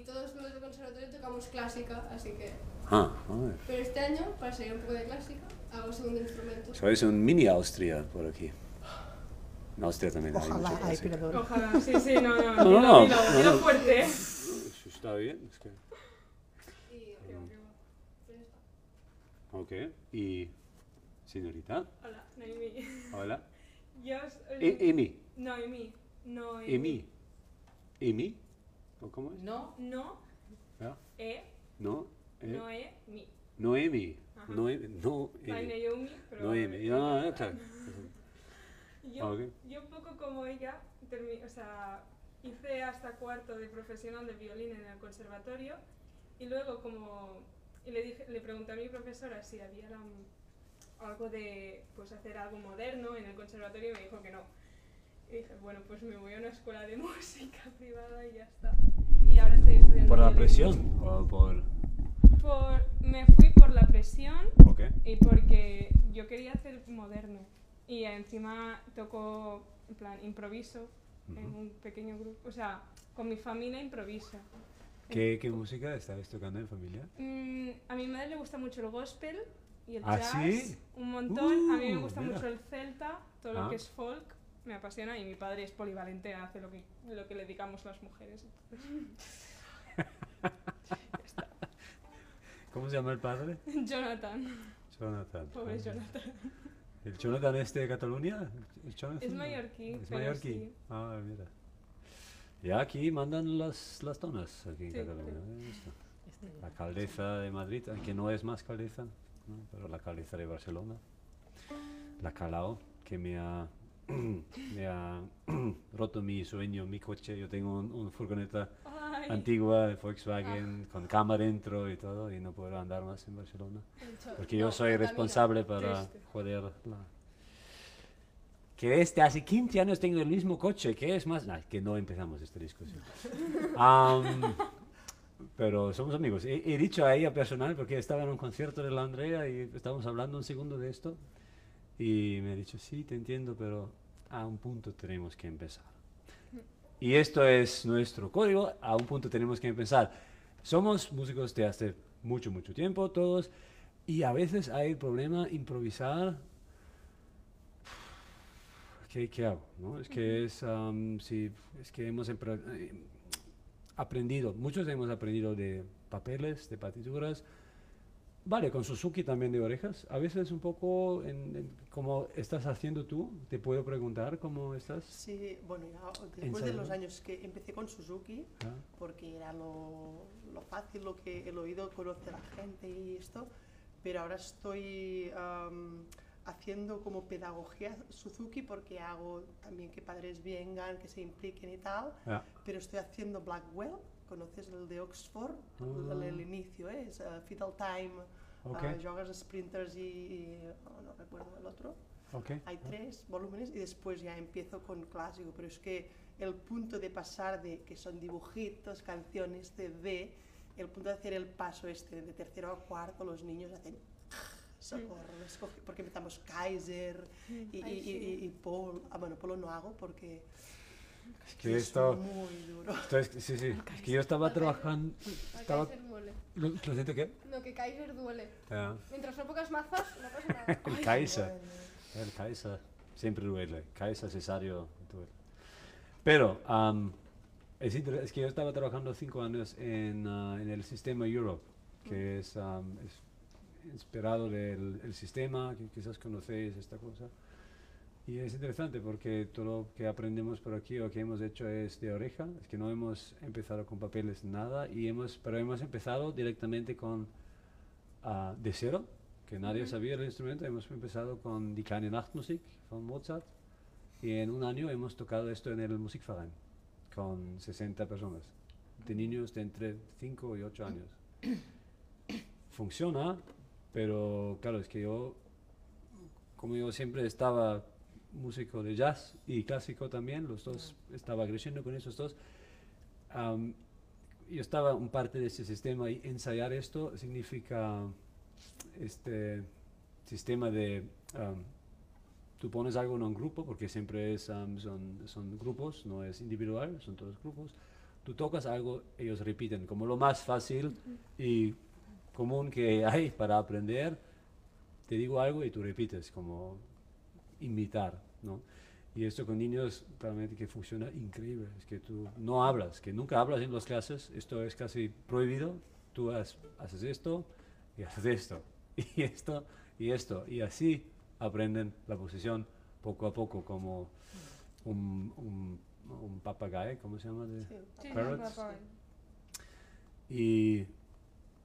y todos los del conservatorio tocamos clásica, así que... Ah, vale. Pero este año, para seguir un poco de clásica, hago segundo instrumento. Sois un mini Austria por aquí. En Austria también hay Ojalá, mucha ay, clásica. perdón. Ojalá, sí, sí, no, no, No, dilo, no, dilo, no, dilo no. fuerte. Eso está bien. Es que... Y... Está. Ok. Y... Señorita. Hola, Noemi. Hola. Yo os- E Emi. Noemi. No, Emi. Emi. ¿O cómo es? No, No, ¿Ya? E, No. no E, mi. Noemi. Ajá. Noemi. No. Emi. Naomi, pero... Noemi. No, no, claro. Yo, Ok. yo un poco como ella, o sea, hice hasta cuarto de profesional de violín en el conservatorio y luego como y le, dije, le pregunté a mi profesora si había la- algo de pues hacer algo moderno en el conservatorio y me dijo que no. Y dije, bueno, pues me voy a una escuela de música privada y ya está. Y ahora estoy estudiando ¿Por la presión? ¿O por.? Por, me fui por la presión Ok. y porque yo quería hacer moderno. Y encima tocó, en plan, improviso en Ujú. un pequeño grupo. O sea, con mi familia improviso. ¿Qué, ¿Qué música estabas tocando en familia? Mm, a mi madre le gusta mucho el gospel y el ¿Ah, jazz. sí? Un montón. a mí me Uh, gusta mira. mucho el celta, todo Ah. lo que es folk. Me apasiona y mi padre es polivalente, hace lo que, lo que le dedicamos las mujeres. entonces- ¿Cómo se llama el padre? Jonathan, Jonathan. pobre Ah. Jonathan. ¿El Jonathan es de Cataluña? Es mallorquí, ¿Es mallorquí? sí. Ah, mira. Ya aquí mandan las, las donas, aquí en Sí, Cataluña. sí. ¿eh? Este, La caldeza de Madrid, que no es más caldeza, ¿no? pero la caldeza de Barcelona. La Calao, que me ha, me ha roto mi sueño, mi coche. Yo tengo un, un furgoneta Ay, antigua de Volkswagen con cama dentro y todo, y no puedo andar más en Barcelona. Porque yo No, soy responsable para Triste. joder la... Que este, hace 15 años tengo el mismo coche, que es más... Nah, que no empezamos esta discusión. Am, pero somos amigos. He, he dicho a ella personal, porque estaba en un concierto de la Andrea y estábamos hablando un segundo de esto, y me ha dicho, sí, te entiendo, pero a un punto tenemos que empezar. Y esto es nuestro código, a un punto tenemos que empezar. Somos músicos de hace mucho, mucho tiempo, todos, y a veces hay el problema improvisar. ¿Qué, qué hago? no? Es que es, am, sí, es que hemos eh, aprendido, muchos hemos aprendido de papeles, de partituras. Vale, con Suzuki también de orejas. A veces un poco, en, en- como estás haciendo tú, te puedo preguntar cómo estás. Sí, bueno, ya después de los años que empecé con Suzuki, Ah, porque era lo, lo fácil, lo que el oído conoce a la gente y esto, pero ahora estoy am, haciendo como pedagogía Suzuki porque hago también que padres vengan, que se impliquen y tal, ah, pero estoy haciendo Blackwell, ¿conoces el de Oxford? Ah. El, el inicio, ¿eh? es uh, Fiddle Time, ok, ah, jogas sprinters y, y- oh, no recuerdo el otro. ok. Hay tres volúmenes y después ya empiezo con clásico, pero es que el punto de pasar de que son dibujitos, canciones de D, el punto de hacer el paso este de tercero a cuarto, los niños hacen socorro, escoge- porque empezamos Kaiser y, y, Ay, y- y- y Paul, ah bueno, Paul no hago porque Es que es esto, muy duro. esto es- sí, sí, es que yo estaba trabajando, estaba, Kaiser duele. lo, lo siento que, No, que Kaiser duele. Ah, Mientras no pocas mazas, no pasa nada. el Kaiser, el Kaiser, siempre duele, Kaiser, cesario, duele. Pero, am, es, es que yo estaba trabajando cinco años en, ah, en el sistema Europe, que es, am, es inspirado del el sistema, que quizás conocéis esta cosa. Y es interesante porque todo lo que aprendemos por aquí o que hemos hecho es de oreja, es que no hemos empezado con papeles nada, y hemos, pero hemos empezado directamente con ah, de cero, que nadie Ujú. sabía el instrumento, hemos empezado con Die kleine Nachtmusik von Mozart, y en un año hemos tocado esto en el Musikverein con 60 personas, de niños de entre 5 y 8 años. Funciona, pero claro, es que yo, como yo siempre estaba músico de jazz y clásico también, los dos, estaba creciendo con esos dos, am, yo estaba un parte de ese sistema y ensayar esto significa este sistema de am, tú pones algo en un grupo porque siempre es am, son, son grupos no es individual son todos grupos. Tú Tú tocas algo, ellos repiten, como lo más fácil y común que hay para aprender. Te digo algo y tú repites, como imitar, ¿no? Y esto con niños realmente que funciona increíble. Es que tú no hablas, que nunca hablas en las clases, esto es casi prohibido. Tú haces esto y haces esto, y esto y esto. Y así aprenden la posición poco a poco, como un, un, un papagayo, ¿cómo se llama? De Sí, parrots. Y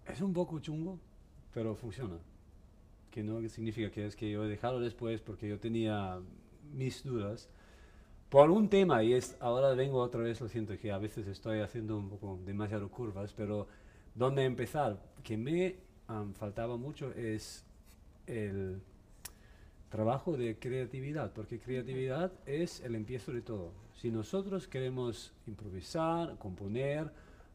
es un poco chungo, pero funciona. Que no significa que es que yo he dejado después porque yo tenía mis dudas. Por un tema y es ahora vengo otra vez lo siento que a veces estoy haciendo un poco demasiado curvas pero dónde empezar que me faltaba mucho es el trabajo de creatividad porque creatividad es el empiezo de todo. Si nosotros queremos improvisar componer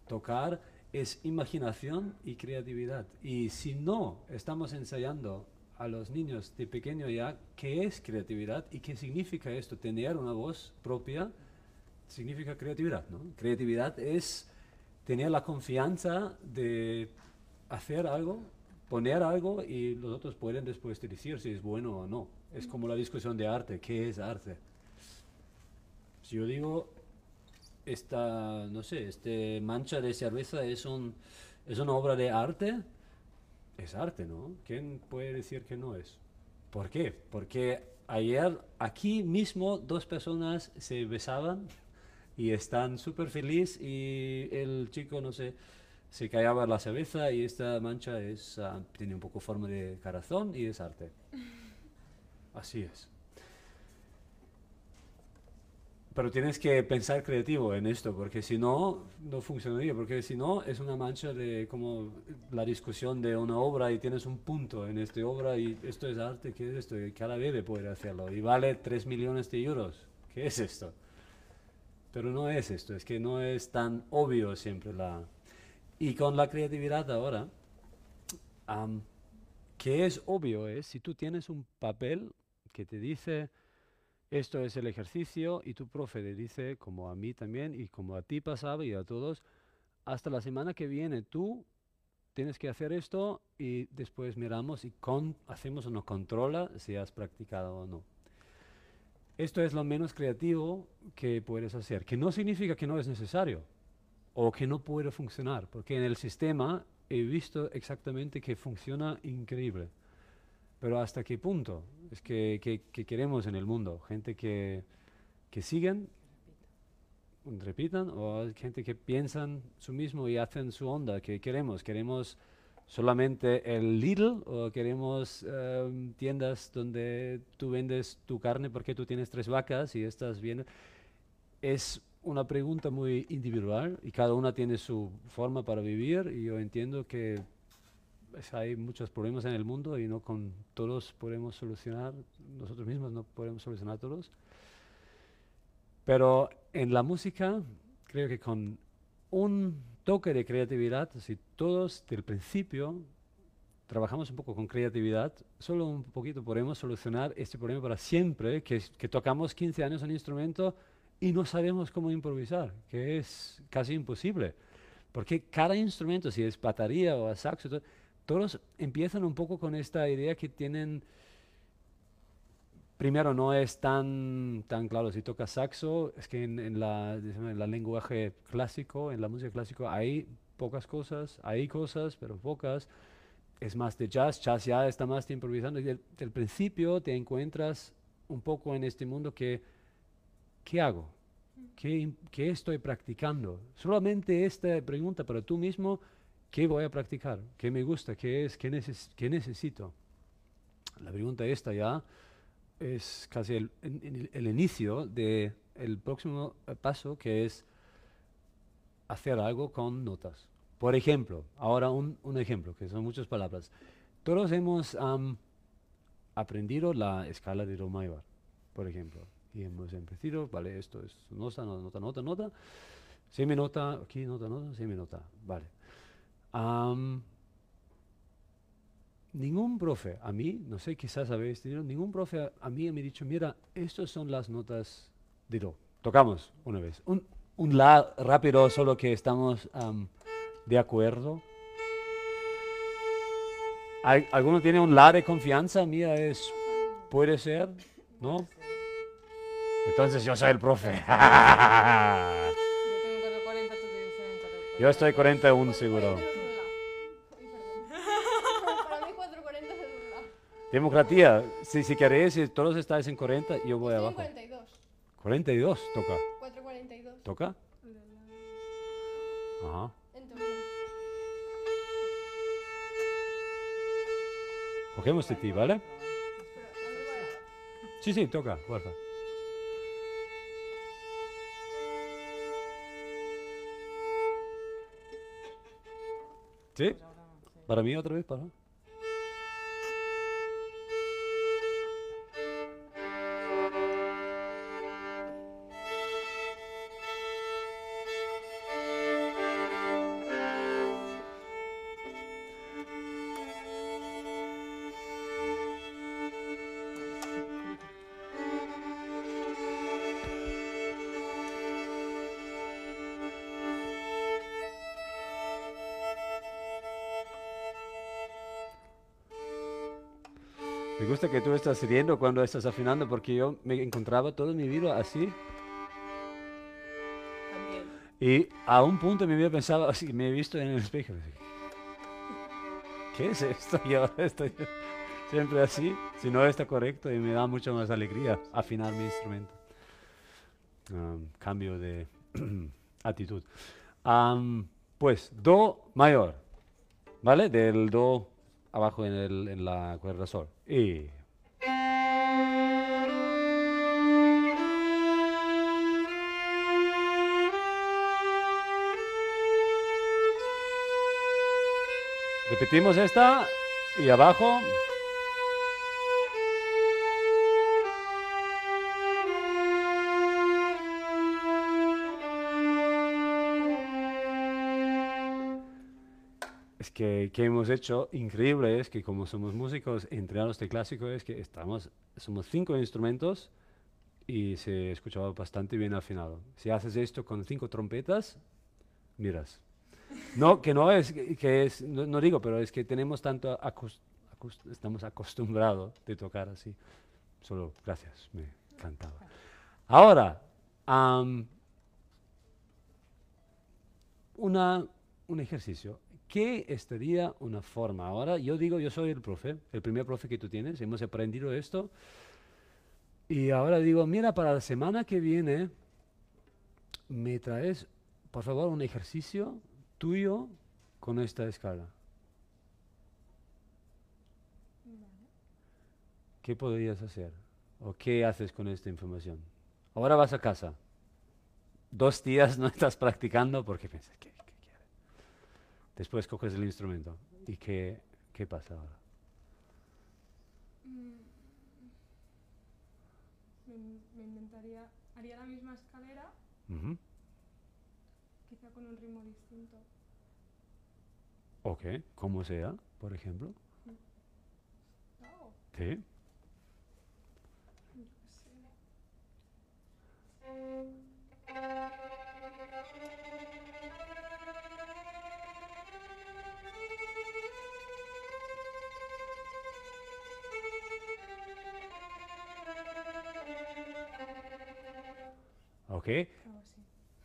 tocar es imaginación y creatividad. Y si no estamos ensayando a los niños de pequeño ya qué es creatividad y qué significa esto. Tener una voz propia significa creatividad, ¿no? Creatividad es tener la confianza de hacer algo, poner algo y los otros pueden después decir si es bueno o no. Es como la discusión de arte, ¿qué es arte? Si yo digo, esta, no sé, este mancha de cerveza es, un, es una obra de arte, es arte, ¿no? ¿Quién puede decir que no es? ¿Por qué? Porque ayer aquí mismo dos personas se besaban y están súper felices y el chico, no sé, se callaba la cerveza y esta mancha es, ah, tiene un poco forma de corazón y es arte. Así es. Pero tienes que pensar creativo en esto, porque si no, no funcionaría, porque si no es una mancha de como la discusión de una obra y tienes un punto en esta obra y esto es arte, ¿qué es esto? Y cada bebé puede hacerlo y vale 3 millones de euros. ¿Qué es esto? Pero no es esto, es que no es tan obvio siempre la... Y con la creatividad ahora, am, que es obvio es si tú tienes un papel que te dice esto es el ejercicio y tu profe te dice, como a mí también y como a ti pasaba y a todos, hasta la semana que viene tú tienes que hacer esto y después miramos y con, hacemos una controla si has practicado o no. Esto es lo menos creativo que puedes hacer, que no significa que no es necesario o que no puede funcionar, porque en el sistema he visto exactamente que funciona increíble. Pero ¿hasta qué punto? Es que, que- que queremos en el mundo. Gente que, que siguen, repitan, o gente que piensan su mismo y hacen su onda. que queremos? ¿Queremos solamente el Lidl o queremos em, tiendas donde tú vendes tu carne porque tú tienes tres vacas y estás bien? Es una pregunta muy individual y cada una tiene su forma para vivir y yo entiendo que pues, hay muchos problemas en el mundo y no con todos podemos solucionar, nosotros mismos no podemos solucionar todos. Pero en la música, creo que con un toque de creatividad, si todos del principio trabajamos un poco con creatividad, solo un poquito podemos solucionar este problema para siempre, que, que tocamos 15 años un instrumento y no sabemos cómo improvisar, que es casi imposible. Porque cada instrumento, si es batería o saxo, to- todos empiezan un poco con esta idea que tienen, primero no es tan, tan claro, si tocas saxo, es que en, en la, en lenguaje clásico, en la música clásica hay pocas cosas, hay cosas, pero pocas. Es más de jazz, jazz ya está más de improvisando. Y del, del principio te encuentras un poco en este mundo que, ¿qué hago? ¿Qué, qué estoy practicando? Solamente esta pregunta para tú mismo, ¿qué voy a practicar? ¿Qué me gusta? ¿Qué es? ¿Qué, neces- qué necesito? La pregunta esta ya es casi el, en- el inicio del próximo eh, paso que es hacer algo con notas. Por ejemplo, ahora un, un ejemplo, que son muchas palabras. Todos hemos am, aprendido la escala de Do mayor, por ejemplo. Y hemos empezado, vale, esto es nota, no- nota, nota, nota, seminota, aquí nota, nota, seminota, vale. Am, ningún profe, a mí, no sé, quizás habéis tenido, ningún profe a, a mí me ha dicho, mira, estas son las notas de Do. Tocamos una vez. Un, un la rápido, solo que estamos am, de acuerdo. ¿Al- ¿Alguno tiene un la de confianza? Mía es, puede ser, ¿no? Entonces yo soy el profe. Yo tengo 440, tú tienes 40. yo estoy 41 seguro. Democracia, si, si queréis, si todos estáis en 40, yo voy Estoy en abajo. 42. 42, toca. 442. ¿Toca? Ajá. En. Cogemos de ti, ¿vale? Sí, sí, toca, porfa. ¿Sí? ¿Para mí otra vez? ¿Para? Me gusta que tú estás riendo cuando estás afinando porque yo me encontraba toda mi vida así También. y a un punto mi vida pensaba, así, me he visto en el espejo. ¿Qué es esto? Y ahora estoy siempre así, si no está correcto y me da mucho más alegría afinar mi instrumento. Um, cambio de actitud. Am, pues, Do mayor, ¿vale? Del Do abajo en, el- en la cuerda Sol. Y... Repetimos esta y abajo. Que, que hemos hecho increíble es que como somos músicos entrenados de clásico es que estamos, somos cinco instrumentos y se escuchaba bastante bien afinado. Si haces esto con cinco trompetas, miras. No, que no es, que es, no, no digo, pero es que tenemos tanto, estamos acostumbrados de tocar así. Solo, gracias, me encantaba. Ahora, am, una, un ejercicio. ¿Qué estaría una forma? Ahora yo digo, yo soy el profe, el primer profe que tú tienes, hemos aprendido esto. Y ahora digo, mira, para la semana que viene, me traes, por favor, un ejercicio tuyo con esta escala. ¿Qué podrías hacer? ¿O qué haces con esta información? Ahora vas a casa. Dos días no estás practicando porque piensas, ¿qué, qué quiere? Después coges el instrumento. ¿Y qué, qué pasa ahora? Mm, Me, me inventaría, haría la misma escalera, quizá con un ritmo distinto. Ok, como sea, por ejemplo. Oh, Sí. sé. Ok.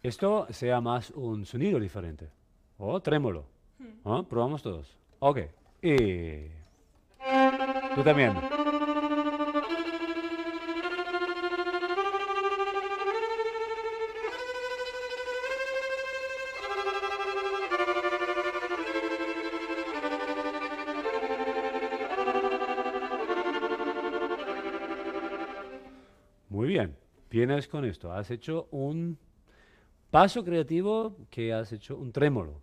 Esto sea más un sonido diferente. O trémolo. ¿Ah? Probamos todos. Ok. Y... Tú también. Vienes con esto. Has hecho un paso creativo que has hecho un trémolo.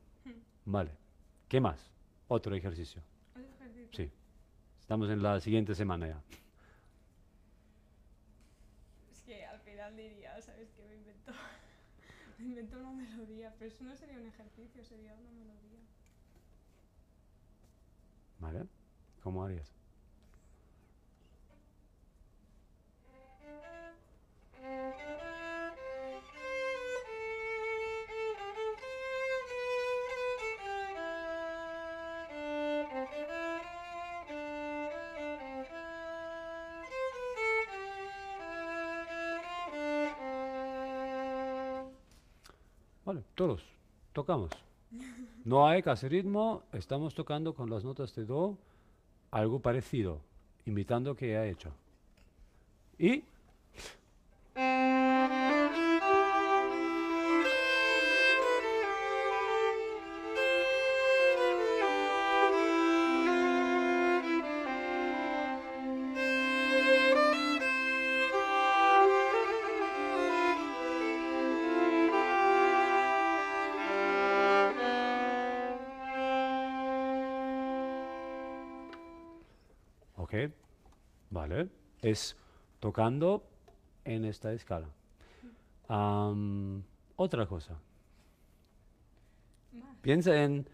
Vale. ¿Qué más? Otro ejercicio. Ejercicio. Sí. Estamos en la siguiente semana ya. Es que al final diría, ¿sabes qué? Me invento, me invento una melodía, pero eso no sería un ejercicio, sería una melodía. ¿Vale? ¿Cómo harías? Vale, todos, tocamos. No hay casi ritmo, estamos tocando con las notas de Do algo parecido, imitando que ha hecho. Y Es tocando en esta escala. Otra cosa. Piensa en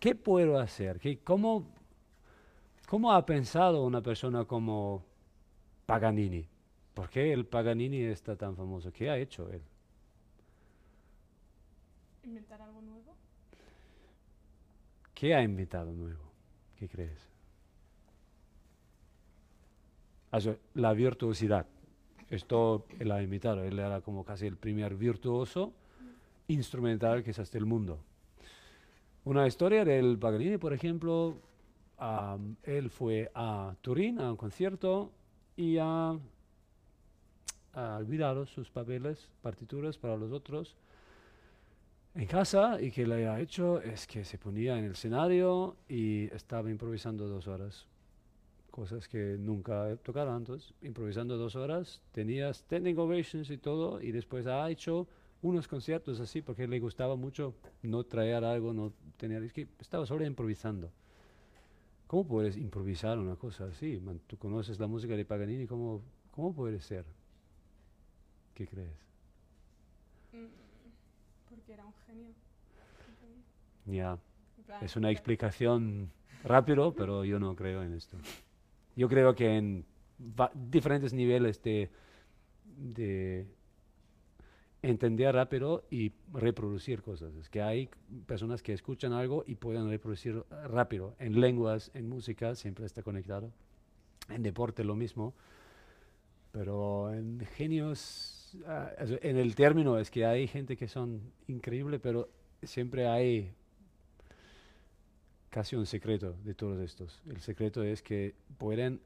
qué puedo hacer, ¿Qué, cómo, cómo ha pensado una persona como Paganini. ¿Por qué el Paganini está tan famoso? ¿Qué ha hecho él? ¿Inventar algo nuevo? ¿Qué ha inventado nuevo? ¿Qué crees? La virtuosidad. Esto él ha inventado. Él era como casi el primer virtuoso instrumental quizás del mundo. Una historia del Paganini, por ejemplo, él fue a Turín a un concierto y ha olvidado sus papeles, partituras para los otros en casa y que le ha hecho es que se ponía en el escenario y estaba improvisando dos horas. Cosas que nunca he tocado antes. Improvisando dos horas, tenía standing ovations y todo y después ha hecho unos conciertos así porque le gustaba mucho no traer algo, no tener... Es que estaba solo improvisando. ¿Cómo puedes improvisar una cosa así? Man, Tú conoces la música de Paganini, ¿cómo, cómo puede ser? ¿Qué crees? Mm, Porque era un genio. Ya. Plan, Es una explicación rápido, pero yo no creo en esto. Yo creo que en diferentes niveles de, de entender rápido y reproducir cosas. Es que hay personas que escuchan algo y pueden reproducir rápido. En lenguas, en música, siempre está conectado. En deporte lo mismo. Pero en genios, eso, en el término es que hay gente que son increíbles, pero siempre hay casi un secreto de todos estos. El secreto es que pueden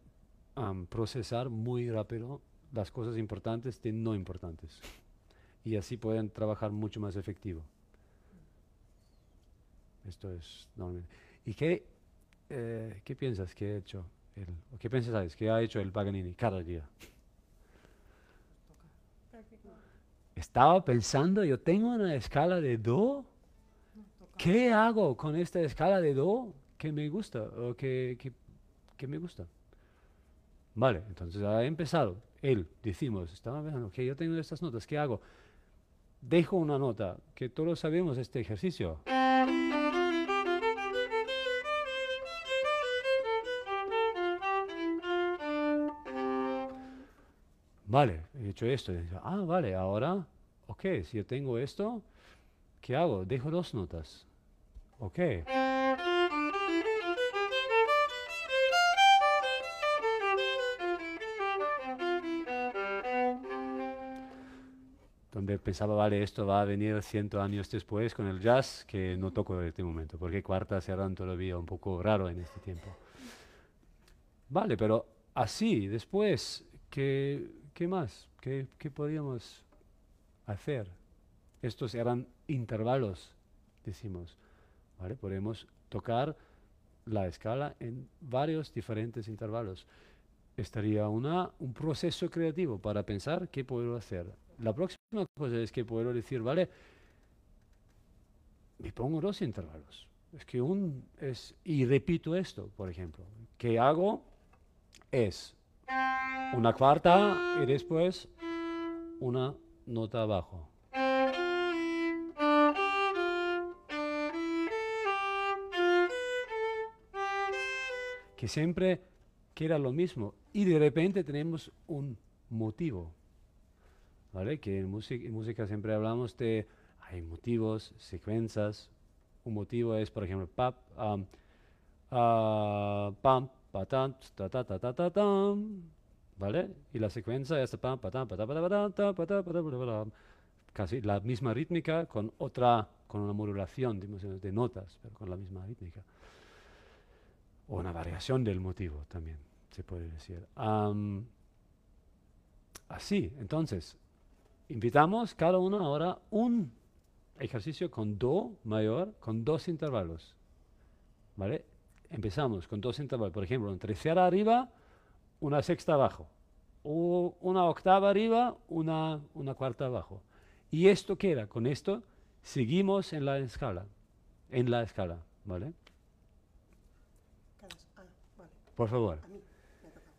procesar muy rápido las cosas importantes de no importantes. Y así pueden trabajar mucho más efectivo. Esto es normalmente. ¿Y qué, eh, qué piensas que ha hecho él? ¿O qué piensas que ha hecho el Paganini cada día? Estaba pensando, yo tengo una escala de do. ¿Qué hago con esta escala de do que me gusta o que, que- que me gusta? Vale, entonces ha empezado. Él, decimos, estaba pensando, que yo tengo estas notas, ¿qué hago? Dejo una nota, que todos sabemos este ejercicio. Vale, he hecho esto. ah, vale, ahora, ok, si yo tengo esto, ¿qué hago? Dejo dos notas. Ok. Donde pensaba, vale, esto va a venir ciento años después con el jazz, que no toco en este momento, porque cuartas eran todavía un poco raro en este tiempo. Vale, pero así, después, ¿qué, qué más? ¿Qué, qué podíamos hacer? Estos eran intervalos, decimos. ¿Vale? Podemos tocar la escala en varios diferentes intervalos. Estaría una, un proceso creativo para pensar qué puedo hacer. La próxima cosa es que puedo decir, vale, me pongo dos intervalos. Es que un es, y repito esto, por ejemplo. ¿Qué hago? Es una cuarta y después una nota abajo. Que siempre queda lo mismo y de repente tenemos un motivo. ¿Vale? Que en, en música siempre hablamos de, hay motivos, secuencias. Un motivo es, por ejemplo, pap, am, ah, pam, patán, ta ta ta ta ta tam, ¿vale? Y la secuencia es pam, patá, ta, patá, patá, patá, patá. casi la misma rítmica con otra, con una modulación digamos, de notas, pero con la misma rítmica. O una variación del motivo también, se puede decir. Así, entonces, invitamos cada uno ahora un ejercicio con do mayor, con dos intervalos. ¿Vale? Empezamos con dos intervalos. Por ejemplo, una tercera arriba, una sexta abajo. O una octava arriba, una, una cuarta abajo. Y esto queda, con esto seguimos en la escala. En la escala, ¿vale? Por favor. a mí me ha tocado.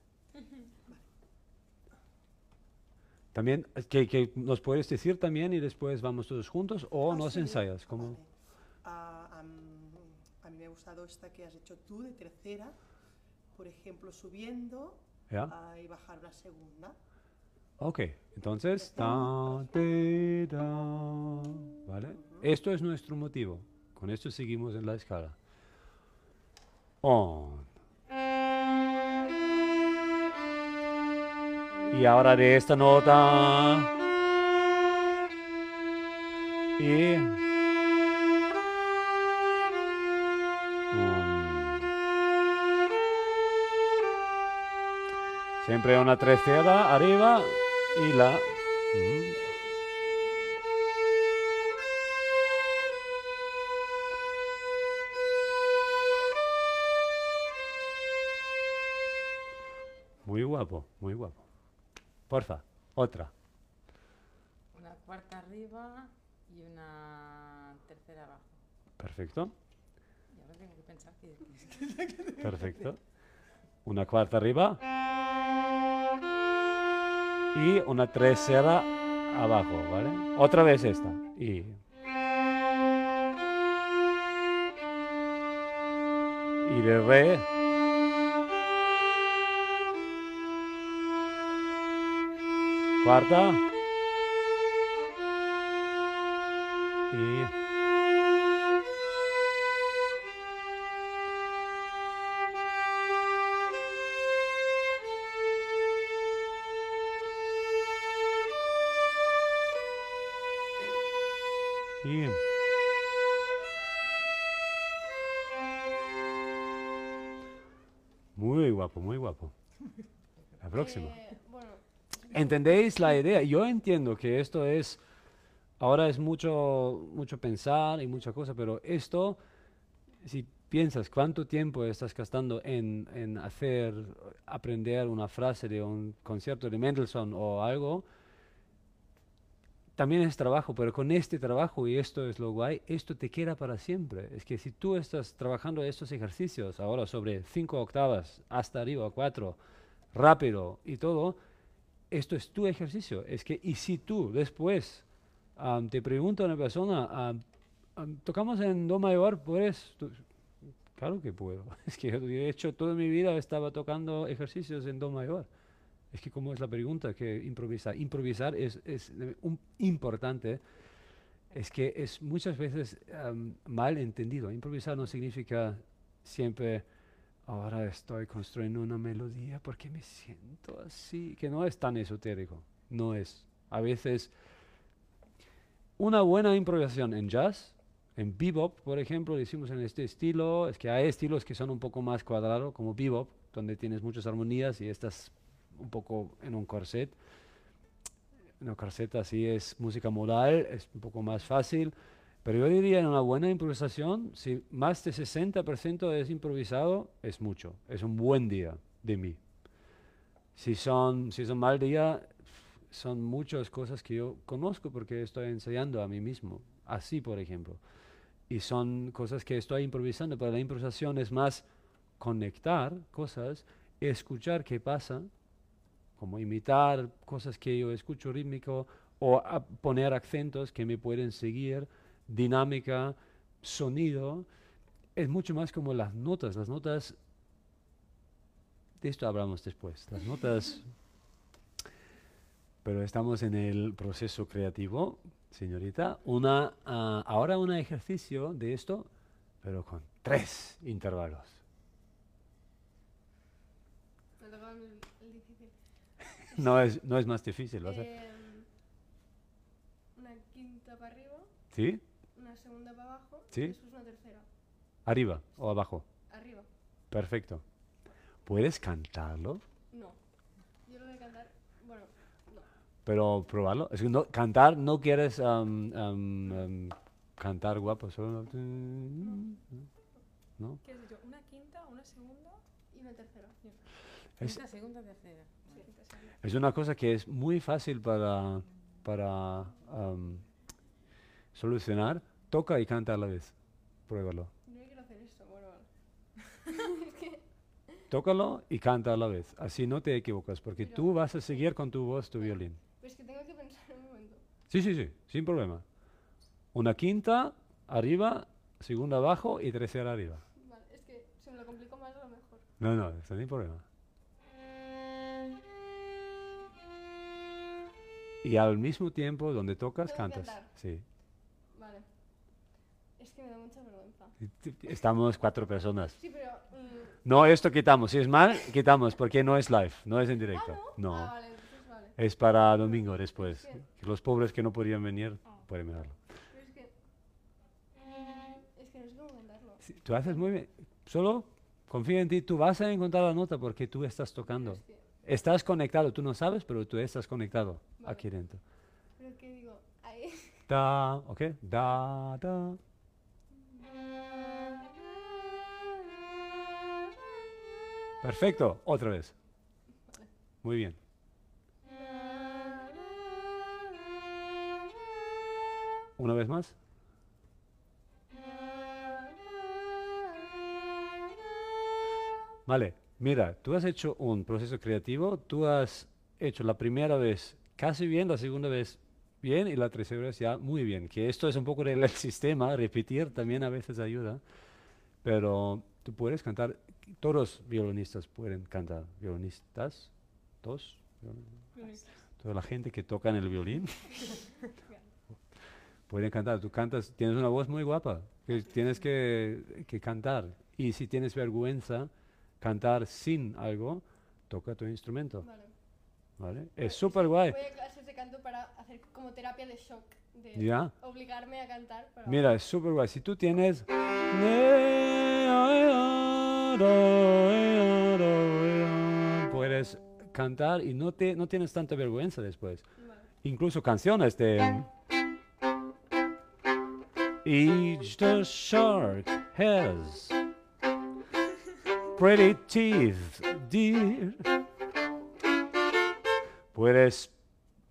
También, que, que nos puedes decir también y después vamos todos juntos o Ah, nos sí, ensayas. como vale. Ah, a mí me ha gustado esta que has hecho tú de tercera, por ejemplo, subiendo ¿Ya? ah, y bajar una segunda. Ok, entonces, ta, te, da, ¿vale? Esto es nuestro motivo. Con esto seguimos en la escala. On. Y ahora de esta nota. Y. Un. Siempre una tercera arriba y la. Mm. Muy guapo, muy guapo. Porfa, otra. Una cuarta arriba y una tercera abajo. Perfecto, Y ahora tengo que pensar que... perfecto. Una cuarta arriba. Y una tercera abajo, ¿vale? Otra vez esta. Y. Y de re. Cuarta. Y. Y. Muy guapo, muy guapo. La próxima. ¿Entendéis la idea? Yo entiendo que esto es, ahora es mucho, mucho pensar y mucha cosa, pero esto, si piensas cuánto tiempo estás gastando en, en hacer, aprender una frase de un concierto de Mendelssohn o algo, también es trabajo, pero con este trabajo, y esto es lo guay, esto te queda para siempre. Es que si tú estás trabajando estos ejercicios ahora sobre cinco octavas, hasta arriba, cuatro, rápido y todo, esto es tu ejercicio. Es que, y si tú después am, te pregunta una persona, am, am, tocamos en Do mayor, ¿puedes? Tú- claro que puedo. Es que yo he hecho toda mi vida, estaba tocando ejercicios en Do mayor. Es que como es la pregunta que improvisar. Improvisar es, es un- importante. Es que es muchas veces mal entendido. Improvisar no significa siempre ahora estoy construyendo una melodía porque me siento así, que no es tan esotérico, no es. A veces una buena improvisación en jazz, en bebop, por ejemplo, lo hicimos en este estilo, es que hay estilos que son un poco más cuadrados, como bebop, donde tienes muchas armonías y estás un poco en un corset. En un corset así es música modal, es un poco más fácil. Pero yo diría en una buena improvisación, si más de 60% es improvisado, es mucho. Es un buen día de mí. Si son, si es un mal día, son muchas cosas que yo conozco porque estoy ensayando a mí mismo. Así, por ejemplo. Y son cosas que estoy improvisando, pero la improvisación es más conectar cosas, escuchar qué pasa, como imitar cosas que yo escucho rítmico o poner acentos que me pueden seguir dinámica, sonido, es mucho más como las notas. Las notas, de esto hablamos después, las notas, pero estamos en el proceso creativo, señorita. Una, ah, ahora un ejercicio de esto, pero con tres intervalos. No es, no es más difícil, ¿vas a- Em, una ¿Sí? segunda para abajo Sí. tercera. ¿Arriba o abajo? Arriba. Perfecto. ¿Puedes cantarlo? No. Yo lo voy a cantar. Bueno, no. Pero probarlo. Es que no, cantar no quieres am, am, am, cantar guapo, solo... ¿No? ¿Qué has dicho? ¿Una quinta, una segunda? Y una tercera. Es, Quinta, segunda, tercera. Sí, es una cosa que es muy fácil para, para solucionar. Toca y canta a la vez. Pruébalo. No quiero hacer eso. Bueno, vale. es que. Tócalo y canta a la vez. Así no te equivocas, porque Pero- tú vas a seguir con tu voz, tu violín. Pues que tengo que pensar un momento. Sí, sí, sí, sin problema. Una quinta arriba, segunda abajo y tercera arriba. Vale, es que si me lo complico más a lo mejor. No, no, está sin problema. Y al mismo tiempo, donde tocas, Tengo cantas. cantar. Sí. Es que me da mucha vergüenza. Estamos cuatro personas. Sí, pero. mm, No, esto quitamos. Si es mal, quitamos, porque no es live, no es en directo. Ah, No, Ah, vale, entonces vale. es para domingo después. Sí. Que Los pobres que no podían venir pueden verlo. Es que. Es que no sé cómo cantarlo. Sí, Tú haces muy bien. Solo confía en ti. Tú vas a encontrar la nota porque tú estás tocando. Es que. Estás conectado. Tú no sabes, pero tú estás conectado Vale. aquí dentro. Pero que digo. Ahí. Da, ¿ok? Da, da. Perfecto. Otra vez. Muy bien. Una vez más. Vale, mira, tú has hecho un proceso creativo, tú has hecho la primera vez casi bien, la segunda vez bien y la tercera vez ya muy bien. Que esto es un poco del sistema, repetir también a veces ayuda, pero tú puedes cantar, todos los violinistas pueden cantar, violinistas, dos, toda la gente que toca en el violín pueden cantar. Tú cantas, tienes una voz muy guapa, que tienes que, que cantar. Y si tienes vergüenza, cantar sin algo, toca tu instrumento. Vale. ¿Vale? Es súper guay. Voy a clases de canto para hacer como terapia de shock. De Ya. obligarme a cantar. Mira, es súper guay. Si tú tienes... Puedes cantar y no, te, no tienes tanta vergüenza después. Incluso canciones de... Each the shark has pretty teeth, dear. Puedes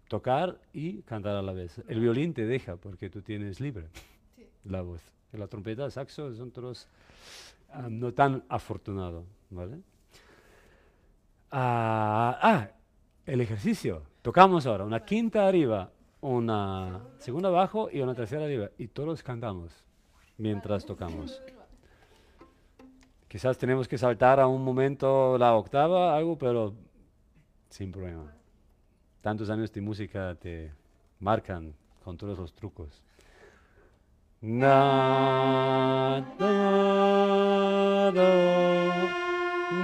tocar y cantar a la vez. El violín te deja porque tú tienes libre Sí. la voz. La trompeta, el saxo son todos ah, no tan afortunados, ¿vale? Ah, ah, el ejercicio. Tocamos ahora una quinta arriba, una segunda abajo y una tercera arriba. Y todos cantamos mientras tocamos. Quizás tenemos que saltar a un momento la octava, algo, pero sin problema. Tantos años de música te marcan con todos los trucos. Na, da, do,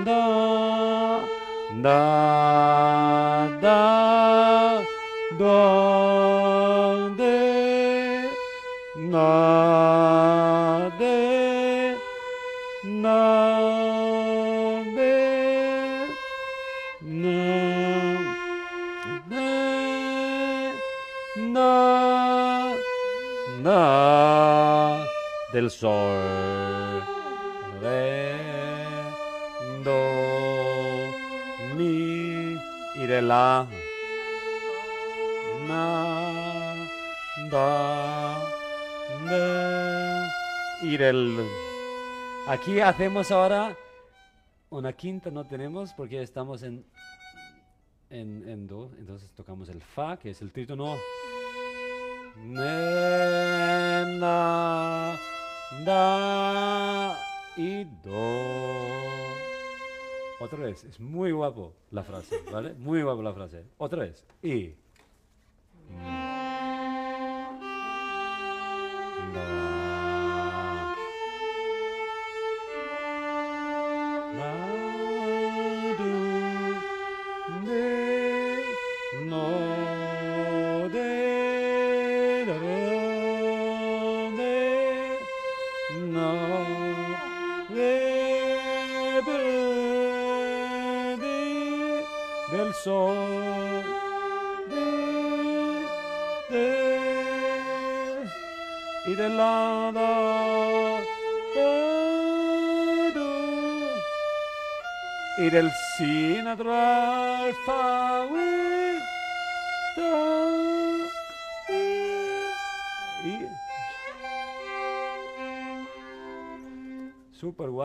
da, da, da, do, sol, re, do, mi y de la, na, da, de y del. Aquí hacemos ahora una quinta, no tenemos porque estamos en, en, do, entonces tocamos el fa, que es el trítono. Ne, Otra vez, es muy guapo la frase, ¿vale? Muy guapo la frase. Otra vez. Y.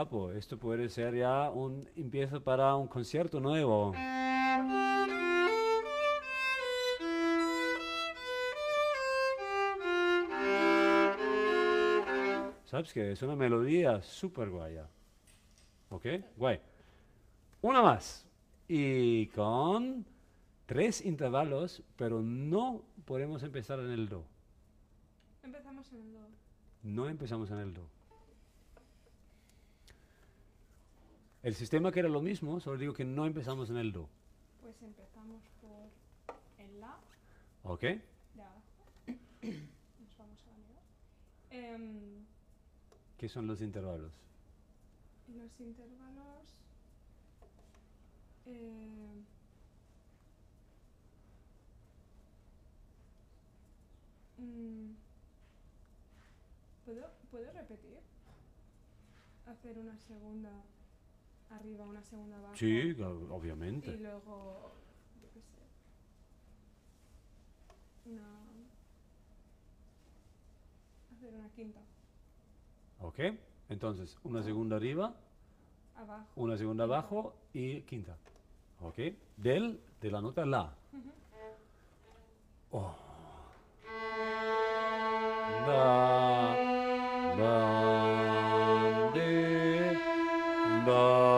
guapo. Esto puede ser ya un empiezo para un concierto nuevo. ¿Sabes qué? Es una melodía súper guaya. ¿Ok? Guay. Una más. Y con tres intervalos, pero no podemos empezar en el do. Empezamos en el do. No empezamos en el do. El sistema que era lo mismo, solo digo que no empezamos en el do. Pues empezamos por el la ¿Ok? de abajo. Nos vamos a la. Em, ¿Qué son los intervalos? los intervalos. eh, mm, ¿puedo, ¿Puedo repetir? Hacer una segunda arriba, una segunda abajo. Sí, o- Y obviamente. luego, yo qué sé, una... Hacer una quinta, ¿Ok? Entonces, una segunda arriba, abajo. una segunda abajo y quinta. ¿Ok? Del, de la nota la. Oh. Da, da, de, da,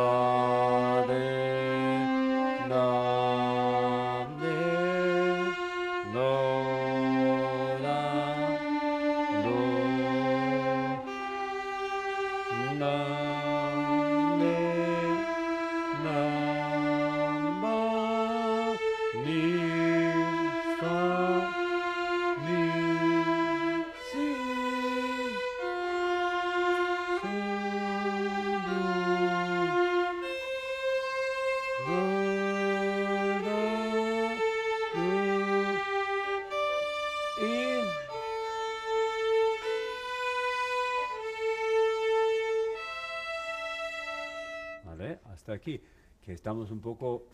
aquí. Que estamos un poco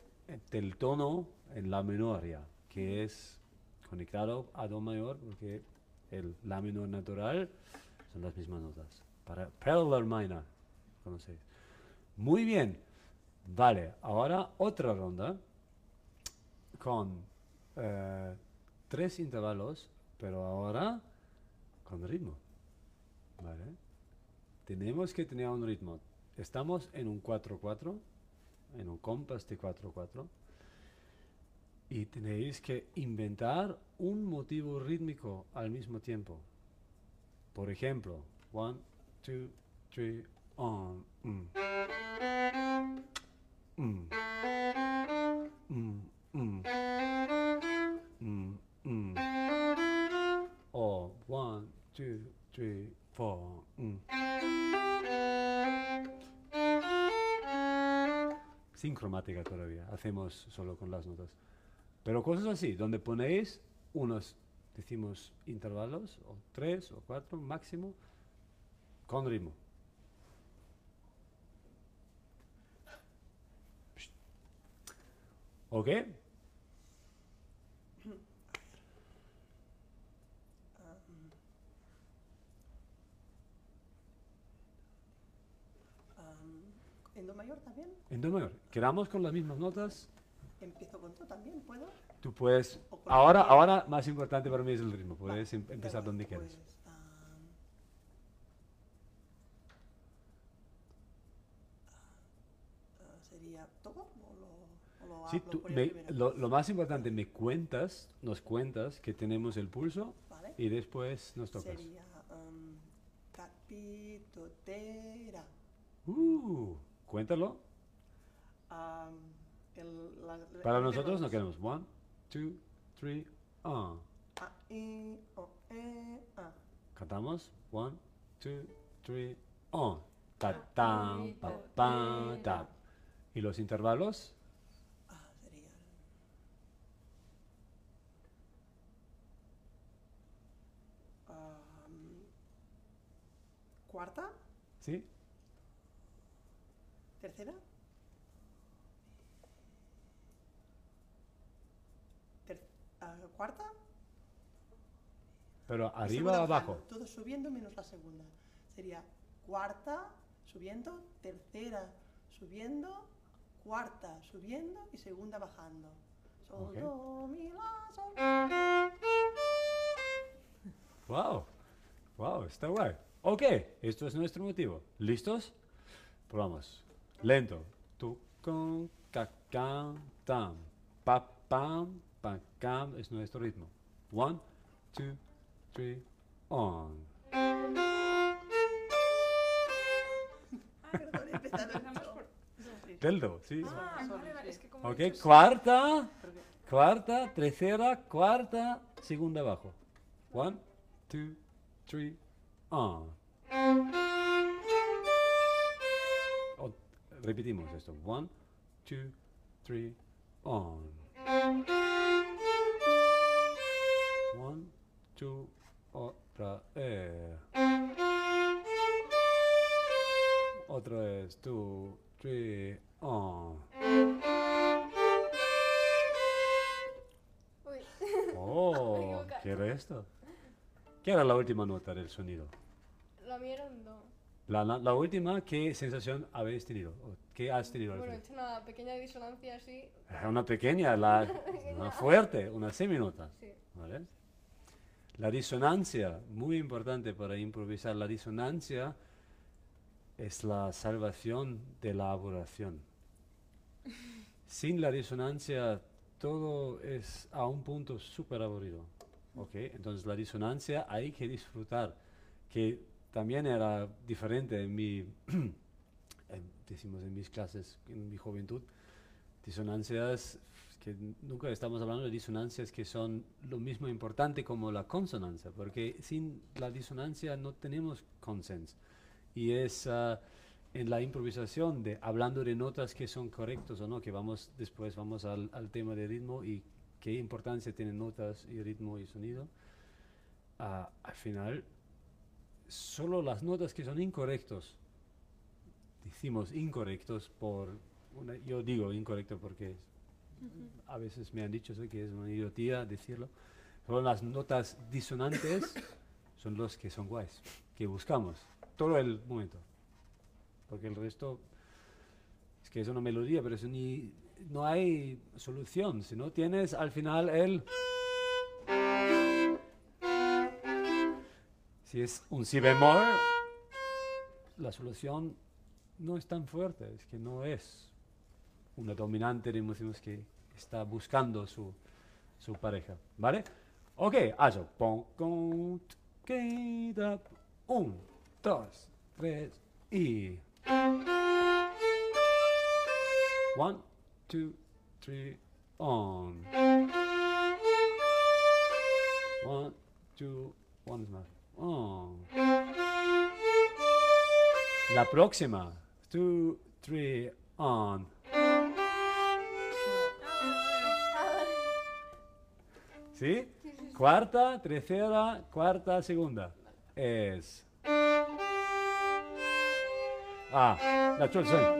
del tono en la menor ya, que es conectado a do mayor, porque el la menor natural son las mismas notas. Para parallel minor, conocéis. Muy bien. Vale, ahora otra ronda con eh, tres intervalos, pero ahora con ritmo. ¿Vale? Tenemos que tener un ritmo. Estamos en un 4-4, en un compás de 4-4, y tenéis que inventar un motivo rítmico al mismo tiempo. Por ejemplo, 1, 2, 3, on. mm. Mm. Mm. O 1, 2, 3, 4. Sin cromática todavía, hacemos solo con las notas. Pero cosas así, donde ponéis unos, decimos, intervalos, o tres o cuatro máximo, con ritmo. ¿Ok? En do mayor también. En do mayor. Quedamos con las mismas notas. Empiezo con do también, ¿puedo? Tú puedes. Ahora, ahora más importante para mí es el ritmo. Puedes em- empezar donde quieras. pues, am, ah, ¿Sería todo o lo, o lo Sí, tú me- lo, lo más importante, me cuentas, nos cuentas que tenemos el pulso ¿Vale? y después nos tocas. Sería am, capitotera. Uh, cuéntalo. Am, el- la- la- Para el nosotros no queremos. One, two, three, ah. A, I, O, E, A. Cantamos. One, two, three, on. Ta, tam, pa, pa, ta. ¿Y los intervalos? Ah, sería. Am, cuarta, ¿Sí? Tercera. Ter- ah, cuarta. Pero arriba o abajo. bajando, Todo subiendo menos la segunda. Sería cuarta, subiendo, tercera, subiendo, cuarta, subiendo y segunda bajando. Sol, Ok. do, mi, la, sol. Wow. Wow, está guay. Ok, esto es nuestro motivo. ¿Listos? Probamos. Lento. Tu, con, ca, can, tam. Pa, pam, pa, cam es nuestro ritmo. One, two, three, on. Ah, Del do, sí. Ah, sí. es que como Ok, cuarta, cuarta, tercera, cuarta, segunda abajo. One, two, three, on. Repetimos esto. One, two, three, on. One, two, otra vez. Otra vez, two, three, on. Uy, Oh. ¿qué era esto? ¿Qué era la última nota del sonido? la mía. La, la- última, ¿qué sensación habéis tenido? ¿O ¿Qué has tenido Bueno, he hecho una pequeña disonancia así. Era Una pequeña, la, una fuerte, una seminota. Sí. ¿vale? La disonancia, muy importante para improvisar, la disonancia es la salvación de la aburración. Sin la disonancia, todo es a un punto súper aburrido. ¿ok? Entonces, la disonancia hay que disfrutar, que también era diferente en mi, decimos en mis clases, en mi juventud. Disonancias que nunca estamos hablando de disonancias que son lo mismo importante como la consonancia, porque sin la disonancia no tenemos consenso. Y es ah, en la improvisación de hablando de notas que son correctos o no, que vamos después vamos al, al tema de ritmo y qué importancia tienen notas y ritmo y sonido. Ah, al final, solo las notas que son incorrectos, decimos incorrectos por, una- yo digo incorrecto porque a veces me han dicho eso, que es una idiotía decirlo. Solo las notas disonantes son los que son guays, que buscamos todo el momento. Porque el resto es que es una melodía, pero eso ni, no hay solución. Si no tienes al final el... Si es un si bemol, la solución no es tan fuerte, es que no es una dominante de emociones que está buscando su, su pareja, ¿vale? Ok, also, pon, con, que, da, un, dos, tres y... One, two, three, on. One, two, one más. On. La próxima. Two, three, on. ¿Sí? Cuarta, tercera, cuarta, segunda. Es. Ah, la tercera.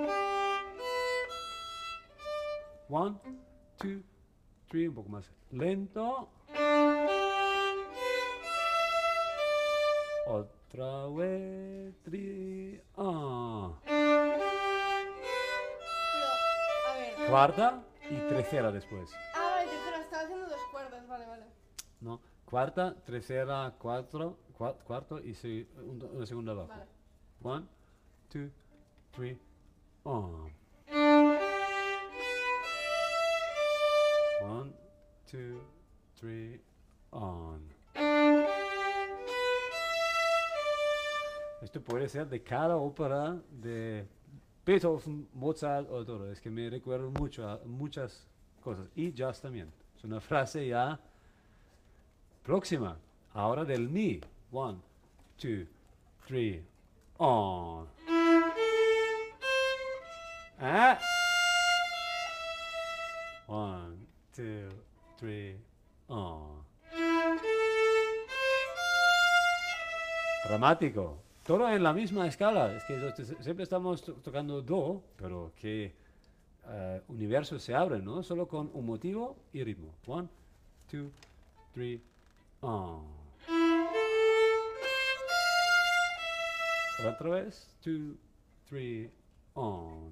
One, two, three, un poco más lento. Otra vez, three, ah. Pero, a ver. Cuarta y tercera después. Ah, vale, tercera, estaba haciendo dos cuerdas, vale, vale. ¿no? Cuarta, tercera, cuatro, cua- cuarto y se- un- una segunda abajo. Vale. One, two, three, on. One, two, three, on. Esto puede ser de cada ópera de Beethoven, Mozart o todo. Es que me recuerdo mucho a muchas cosas. Y jazz también. Es una frase ya próxima. Ahora del mi. One, two, three, on. ¿Eh? One, two, three, on. Dramático. Todo en la misma escala. Es que siempre estamos to- tocando do, pero qué eh, universo se abre, ¿no? Solo con un motivo y ritmo. One, two, three, on. Otra vez, two, three, on.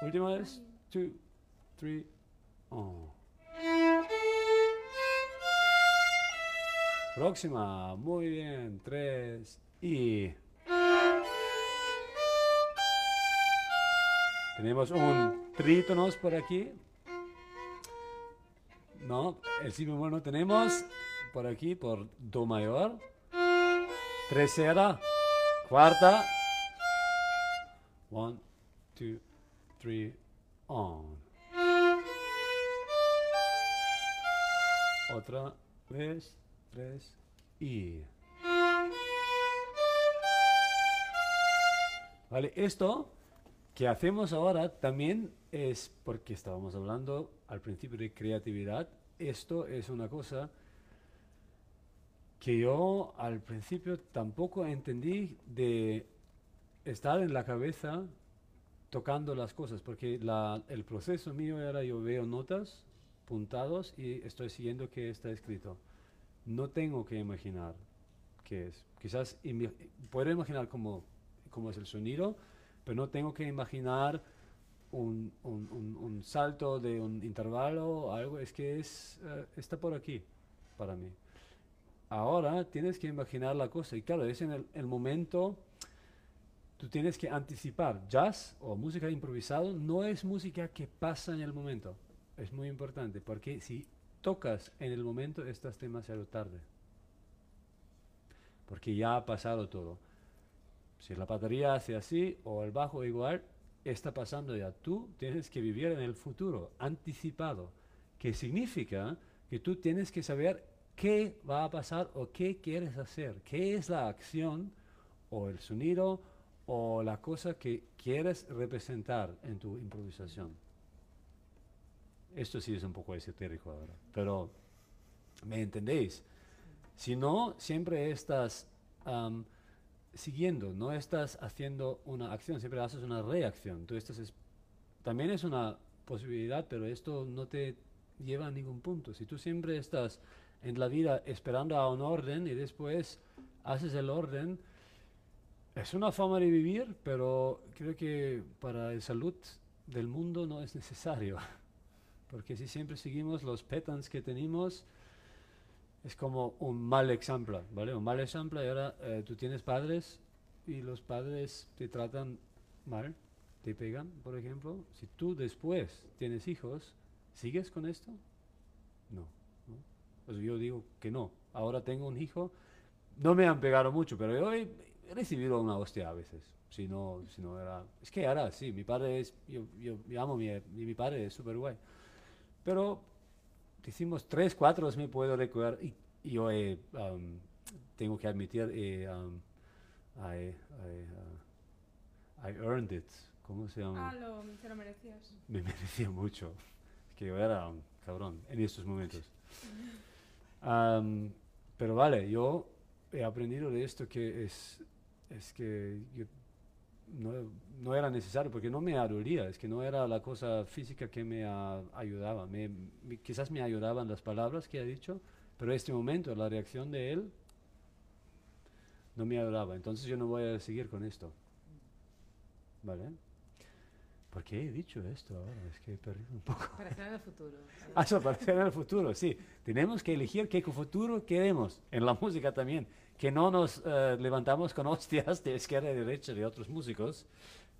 Última vez, two, three, on. Próxima, muy bien, tres y... Tenemos un trítonos por aquí. No, el si bemol no tenemos. Por aquí, por do mayor. Tercera, cuarta. One, two, three, on. Otra vez, tres y. Vale, esto que hacemos ahora también es porque estábamos hablando al principio de creatividad. Esto es una cosa que yo al principio tampoco entendí de estar en la cabeza tocando las cosas, porque la- el proceso mío era yo veo notas, puntados y estoy siguiendo qué está escrito. No tengo que imaginar qué es. Quizás puedo imaginar cómo, es el sonido, pero no tengo que imaginar un, salto de un intervalo o algo, es que es, eh, está por aquí para mí. Ahora tienes que imaginar la cosa y claro, es en el, el momento, tú tienes que anticipar. Jazz o música improvisado no es música que pasa en el momento, es muy importante porque si tocas en el momento estás demasiado tarde, porque ya ha pasado todo. Si la batería hace así o el bajo igual, está pasando ya. Tú tienes que vivir en el futuro, anticipado, que significa que tú tienes que saber qué va a pasar o qué quieres hacer, qué es la acción o el sonido o la cosa que quieres representar en tu improvisación. Esto sí es un poco esotérico ahora, pero ¿me entendéis? Si no, siempre estás am, siguiendo, no estás haciendo una acción, siempre haces una reacción. Tú estás es- también es una posibilidad, pero esto no te lleva a ningún punto. Si tú siempre estás en la vida esperando a un orden y después haces el orden, es una forma de vivir, pero creo que para la salud del mundo no es necesario. Porque si siempre seguimos los patterns que tenemos, es como un mal ejemplo, ¿vale? Un mal ejemplo y ahora eh, tú tienes padres y los padres te tratan mal, te pegan, por ejemplo. Si tú después tienes hijos, ¿sigues con esto? No. ¿no? Pues yo digo que no. Ahora tengo un hijo, no me han pegado mucho, pero yo he, recibido una hostia a veces. Si no, si no era... Es que ahora sí, mi padre es... Yo, yo, yo amo a mi, mi padre, es súper guay. Pero decimos tres, cuatro me puedo recordar y, y yo he, um, tengo que admitir, eh, um, I, I, uh, I earned it. ¿Cómo se llama? Ah, lo, te lo merecías. Me merecía mucho. Es que yo era un cabrón en estos momentos. Am, pero vale, yo he aprendido de esto que es, es que yo no, no era necesario porque no me dolía, es que no era la cosa física que me ayudaba. Me, me- quizás me ayudaban las palabras que ha dicho, pero este momento, la reacción de él, no me ayudaba. Entonces yo no voy a seguir con esto. ¿Vale? ¿Por qué he dicho esto ahora? Es que he perdido un poco. Para estar en el futuro. Ah, eso para ser en el futuro, sí. Tenemos que elegir qué futuro queremos. En la música también. Que no nos eh, levantamos con hostias de izquierda y derecha de otros músicos.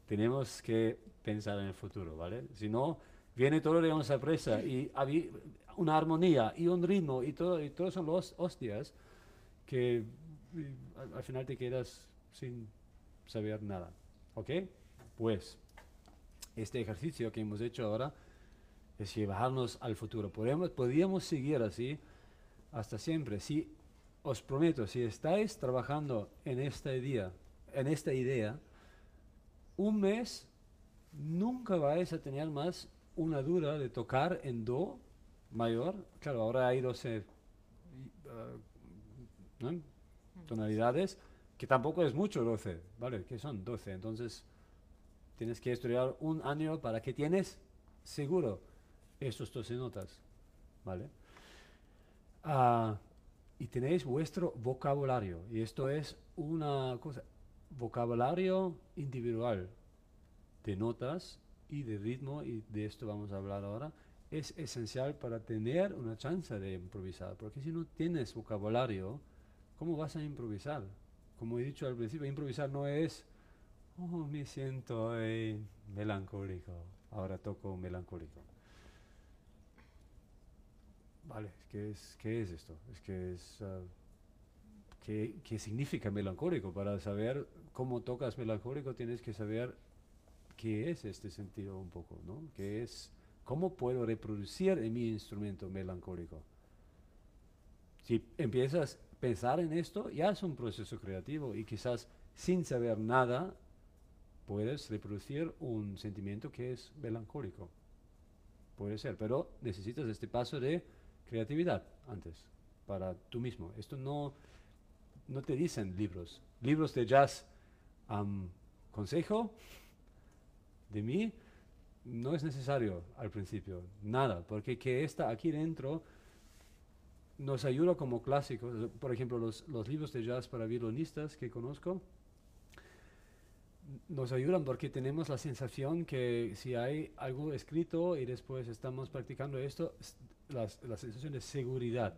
Tenemos que pensar en el futuro, ¿vale? Si no, viene todo de una sorpresa y había una armonía y un ritmo y todo, y todo son los hostias que al, al final te quedas sin saber nada. ¿Ok? Pues este ejercicio que hemos hecho ahora es llevarnos al futuro. Podemos, podríamos seguir así hasta siempre. Si os prometo, si estáis trabajando en esta idea, en esta idea, un mes nunca vais a tener más una duda de tocar en do mayor. Claro, ahora hay 12 uh, ¿no? tonalidades, que tampoco es mucho 12, ¿vale? Que son 12, entonces tienes que estudiar un año para que tienes seguro estos 12 notas, ¿vale? Ah, y tenéis vuestro vocabulario, y esto es una cosa, vocabulario individual de notas y de ritmo, y de esto vamos a hablar ahora, es esencial para tener una chance de improvisar, porque si no tienes vocabulario, ¿cómo vas a improvisar? Como he dicho al principio, improvisar no es, oh, me siento eh, melancólico, ahora toco melancólico. Vale, ¿qué es, qué es esto? Es que es... ah, ¿qué, ¿Qué significa melancólico? Para saber cómo tocas melancólico tienes que saber qué es este sentido un poco, ¿no? ¿Qué es, ¿Cómo puedo reproducir en mi instrumento melancólico? Si empiezas a pensar en esto, ya es un proceso creativo y quizás sin saber nada puedes reproducir un sentimiento que es melancólico. Puede ser, pero necesitas este paso de creatividad antes para tú mismo. Esto no, no te dicen libros. Libros de jazz, am, consejo de mí, no es necesario al principio, nada, porque que está aquí dentro nos ayuda como clásicos, por ejemplo, los, los libros de jazz para violonistas que conozco, nos ayudan porque tenemos la sensación que si hay algo escrito y después estamos practicando esto, las- la sensación de seguridad.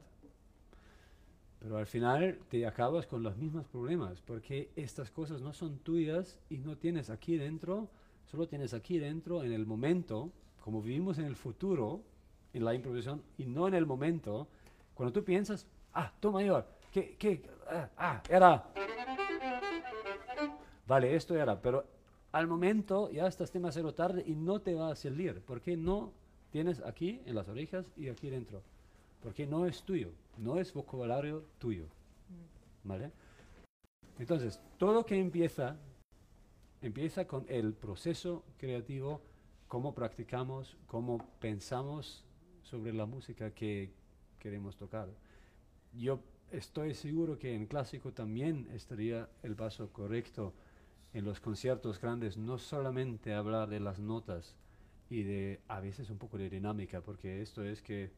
Pero al final te acabas con los mismos problemas, porque estas cosas no son tuyas y no tienes aquí dentro, solo tienes aquí dentro en el momento, como vivimos en el futuro, en la improvisación, y no en el momento, cuando tú piensas, ah, do mayor, ¿qué, qué? Ah, ah, era... Vale, esto era, pero al momento ya estás demasiado tarde y no te va a salir, porque no tienes aquí en las orejas y aquí dentro, porque no es tuyo, no es vocabulario tuyo, ¿vale? Entonces, todo que empieza, empieza con el proceso creativo, cómo practicamos, cómo pensamos sobre la música que queremos tocar. Yo estoy seguro que en clásico también estaría el paso correcto en los conciertos grandes, no solamente hablar de las notas y de a veces un poco de dinámica, porque esto es que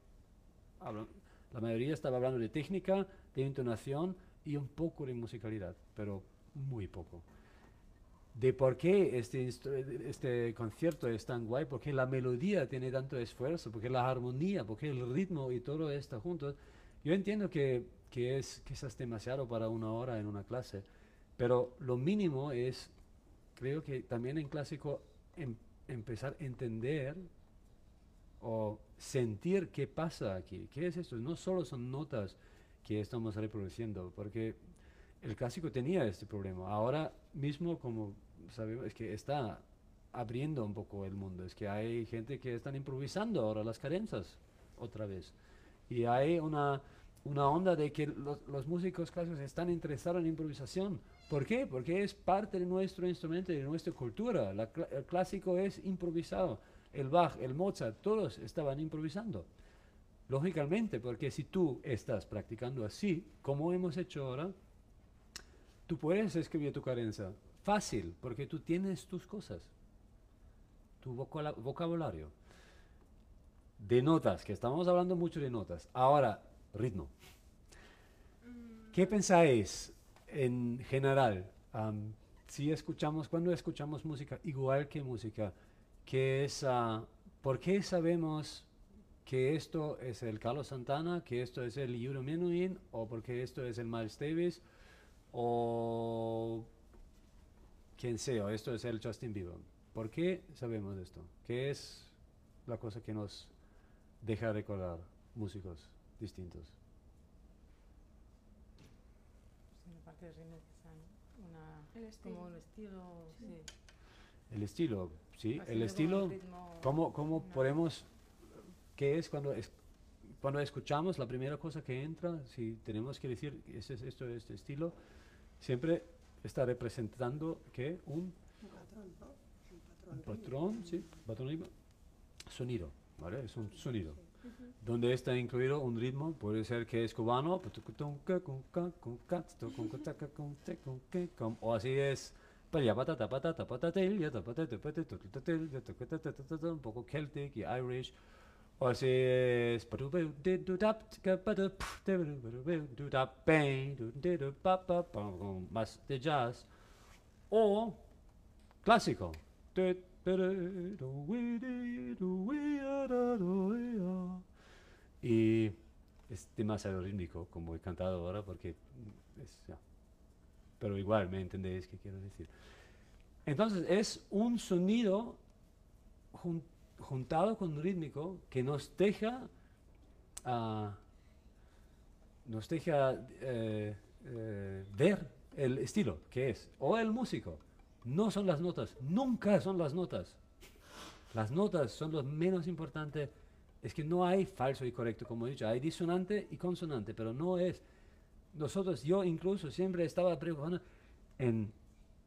la mayoría estaba hablando de técnica, de entonación y un poco de musicalidad, pero muy poco. De por qué este, este concierto es tan guay, porque la melodía tiene tanto esfuerzo, porque la armonía, porque el ritmo y todo está junto. Yo entiendo que, que es quizás demasiado para una hora en una clase, pero lo mínimo es, creo que también en clásico, em- empezar a entender o sentir qué pasa aquí. ¿Qué es esto? No solo son notas que estamos reproduciendo, porque el clásico tenía este problema. Ahora mismo, como sabemos, es que está abriendo un poco el mundo. Es que hay gente que están improvisando ahora las cadencias otra vez. Y hay una, una onda de que los, los músicos clásicos están interesados en improvisación. ¿Por qué? Porque es parte de nuestro instrumento de nuestra cultura. La cla- el clásico es improvisado. El Bach, el Mozart, todos estaban improvisando. Lógicamente, porque si tú estás practicando así, como hemos hecho ahora, tú puedes escribir tu cadencia fácil, porque tú tienes tus cosas, tu vocabulario. De notas, que estamos hablando mucho de notas. Ahora, ritmo. ¿Qué pensáis en general? am, si escuchamos, cuando escuchamos música, igual que música, que es, ah, ¿por qué sabemos que esto es el Carlos Santana, que esto es el Yuri Menuhin, o porque esto es el Miles Davis, o quien sea, esto es el Justin Bieber? ¿Por qué sabemos esto? ¿Qué es la cosa que nos deja recordar músicos distintos? Sí, que quizá, ¿no? Una, El estilo. como un estilo, sí. El estilo, sí, Así el estilo. como ritmo, ¿Cómo, cómo una- podemos, qué es cuando, es, cuando escuchamos la primera cosa que entra, si tenemos que decir este es esto, este estilo, siempre está representando que un, Un patrón, ¿no? Un un patrón. patrón, sí, patrón sonido, ¿vale? Es un sonido. Donde está incluido un ritmo, puede ser que es cubano, o así es, un poco celtic y irish, o así es más de jazz, o clásico. Y es demasiado rítmico, como he cantado ahora, porque. Pero igual, ¿me entendéis qué quiero decir? Entonces, es un sonido jun- juntado con rítmico que nos deja, ah, nos deja eh, eh, ver el estilo que es, o el músico. No son las notas, nunca son las notas. Las notas son lo menos importante. Es que no hay falso y correcto, como he dicho. Hay disonante y consonante, pero no es. Nosotros, yo incluso siempre estaba preocupado en,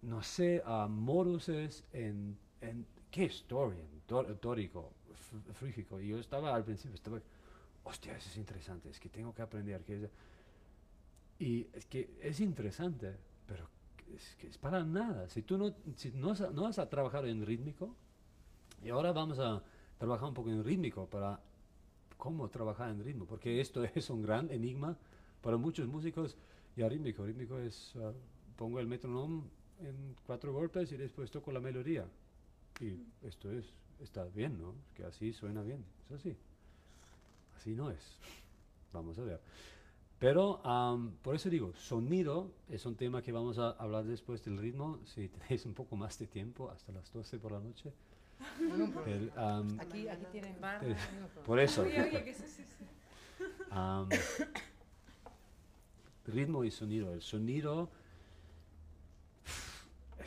no sé, a moduses, en, en qué historia, f- frígico. Y yo estaba al principio, estaba, hostia, eso es interesante, es que tengo que aprender. Que es- y es que es interesante, pero es que es para nada. Si tú no, si no, no has trabajado en rítmico, y ahora vamos a trabajar un poco en rítmico para cómo trabajar en ritmo, porque esto es un gran enigma para muchos músicos. Y rítmico, rítmico es, ah, pongo el metronome en cuatro golpes y después toco la melodía. Y esto es, está bien, ¿no? Que así suena bien, es así. Así no es. Vamos a ver. Pero am, por eso digo, sonido es un tema que vamos a hablar después del ritmo, si tenéis un poco más de tiempo, hasta las 12 por la noche. El, am, Aquí, aquí tienen barra, problema. por eso, Oye, oye, que sí, sí, sí. am, ritmo y sonido. El sonido,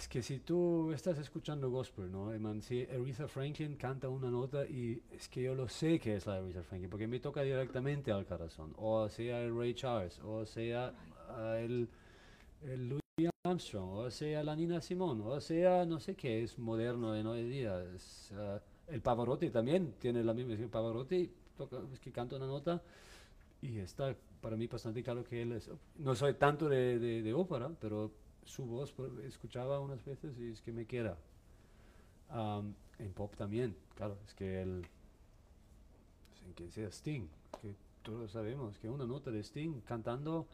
es que si tú estás escuchando gospel, ¿no? Eman, si Aretha Franklin canta una nota y es que yo lo sé que es la Aretha Franklin, porque me toca directamente al corazón, o sea el Ray Charles, o sea ah, el, Louis Armstrong, o sea la Nina Simone, o sea no sé qué es moderno en hoy día. ah, el Pavarotti también tiene la misma, Pavarotti toca, es que canta una nota y está para mí bastante claro que él es, no soy tanto de, de, de ópera, pero su voz escuchaba unas veces y es que me queda. En pop también, claro, es que el, sin que sea Sting, que todos sabemos que una nota de Sting cantando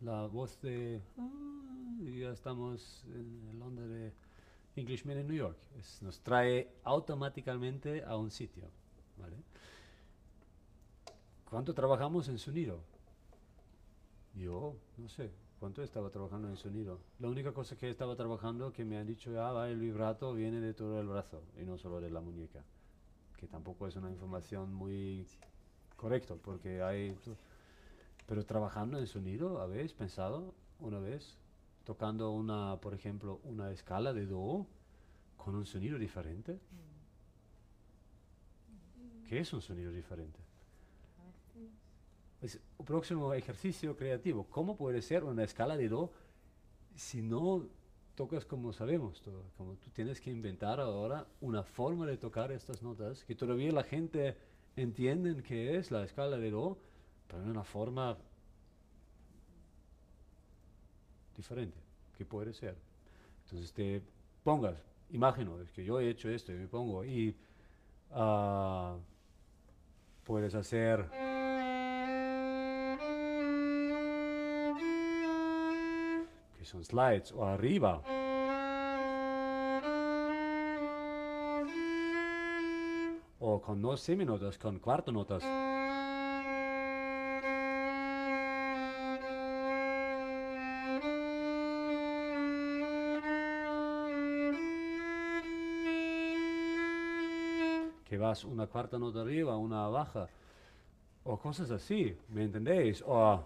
la voz de, "Ah", ya estamos en el Englishman en New York, Es- nos trae automáticamente a un sitio, ¿vale? ¿Cuánto trabajamos en sonido? Yo, no sé, ¿cuánto estaba trabajando en sonido? La única cosa que estaba trabajando que me han dicho, ah, va, el vibrato viene de todo el brazo y no solo de la muñeca, que tampoco es una información muy correcta, porque hay... Pero trabajando en sonido, ¿habéis pensado una vez? Tocando una, por ejemplo, una escala de do con un sonido diferente. ¿Qué es un sonido diferente? Es un próximo ejercicio creativo. ¿Cómo puede ser una escala de do si no tocas como sabemos todo? Como tú tienes que inventar ahora una forma de tocar estas notas que todavía la gente entiende que es la escala de do, pero en una forma diferente, que puede ser. Entonces te pongas, imagino, es que yo he hecho esto y me pongo y ah, puedes hacer... son slides o arriba. O con no seminotas, con cuarto notas. Que vas una cuarta nota arriba, una baja. O cosas así, ¿me entendéis? O...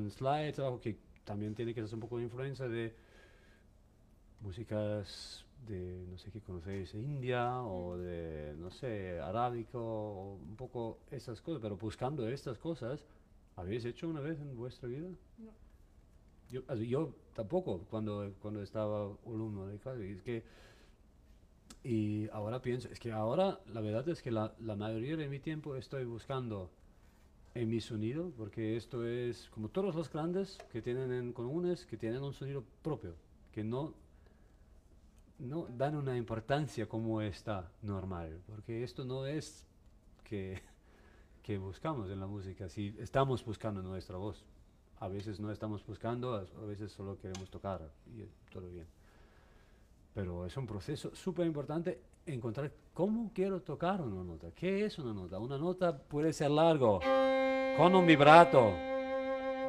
con, con slides abajo, que también tiene que ser un poco de influencia de músicas de, no sé qué conocéis, India o de, no sé, arábico, o un poco esas cosas, pero buscando estas cosas, ¿habéis hecho una vez en vuestra vida? No. Yo, also, yo tampoco, cuando, cuando estaba alumno de clase, es que, y ahora pienso, es que ahora la verdad es que la, la mayoría de mi tiempo estoy buscando en mi sonido, porque esto es como todos los grandes que tienen en comunes, que tienen un sonido propio, que no, no dan una importancia como está normal, porque esto no es que, que buscamos en la música, si estamos buscando nuestra voz. A veces no estamos buscando, a veces solo queremos tocar y todo bien. Pero es un proceso súper importante encontrar cómo quiero tocar una nota. ¿Qué es una nota? Una nota puede ser largo, con un vibrato